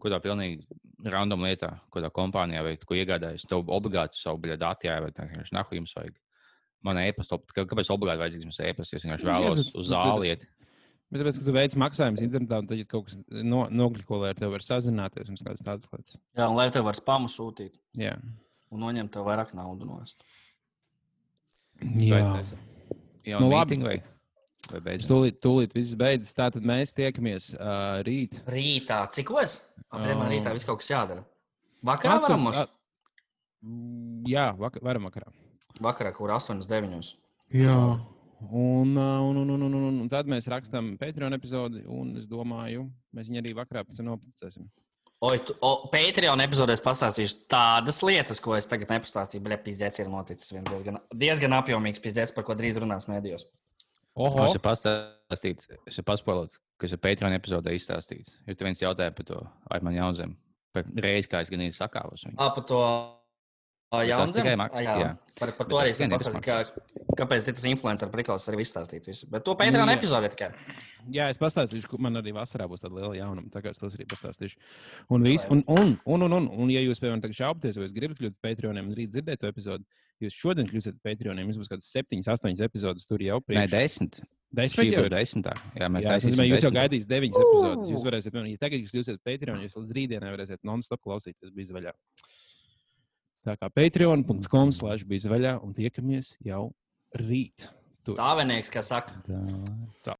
Kādā pilnīgi random lietā, kādā kompānijā vai ko iegādājies. Tev obligāti savu biļeti dati jāievada. Tā vienkārši nahu jums vajag. Man e-pasta, kā- kāpēc obligāti vajadzīgs jums e-pasta? Es vienkārši Nu, vēlos uz bet- zāli iet. Bet tāpēc, ka tu veic maksājumus internetā, un tad ja kaut kas no, nokļūko, lai ar tevi var sazināties un kādas tādas lietas. Jā, un lai tev var spamu sūtīt Jā. un noņemt tev vairāk naudu no es. Jā. Jā, Nu, nu, labi. Vai, vai beidzot? Tūlīt, tūlīt viss beidzas. Tātad mēs tiekamies uh, rīt. Rītā, cikos? Apmēram Ā. rītā viss kaut kas jādara. Vakarā varam mums. Jā, vak varam vakarā. Vakarā, kur 8, 9. Jā. Un, un, un, un, un, un, un tad mēs rakstām Patreon epizodi, un es domāju, mēs viņu arī vakarā nopublicēsim. Oi, tu, o, Patreon epizodēs pastāstīšu tādas lietas, ko es tagad nepastāstīju. Bet pizdzēs ir noticis viens diezgan, diezgan apjomīgs pizdzēs, par ko drīz runās mēdījos. Oho, Es jau pastāstīju, es jau paspēlēju, kas ir Patreon epizodē izstāstīts. Jo tu viens jautāja par to Aimanu Jaunzēmu. Reiz kā es gan īsti sakāvos. viņu. Ā, par to Tas tikai Jaunzēmu. mak- Jā, jā. par, par to arī pasakājis, tas kā, kāpēc tas influencer prikals arī izstāstīt visu. Bet to Patreon Nu, jā. epizodē tikai. jā, es pastāstīšu, ka man arī vasarā būs tāda liela jaunuma. Tagad es tos arī pastāstīšu. Un, viss, un, un, un, un, un, un, ja jūs, piemēram, tagad šaubties, vai es gribu kļūt par Patreoniem un rīt dzirdēt to epizodi, jūs šodien kļūsiet par Patreoniem, jums būs kaut kādas septiņas, astoņas epizodes tur jau Nē, priekšā. desmit. Desmit Šī jau ir. desmitā. Jā, mēs Jā, nozīmē, jūs jau desmit. gaidīsiet deviņas epizodes. Jūs varēsiet, piemēram, ja tagad jūs kļūsiet par Patreon, jūs līdz rītdienai varēsiet non-stop klausīties bija vaļā. Tā kā patreon.com slash bija vaļā un tiekamies jau rīt. Tur. Sāvenieks, kas saka. Tā.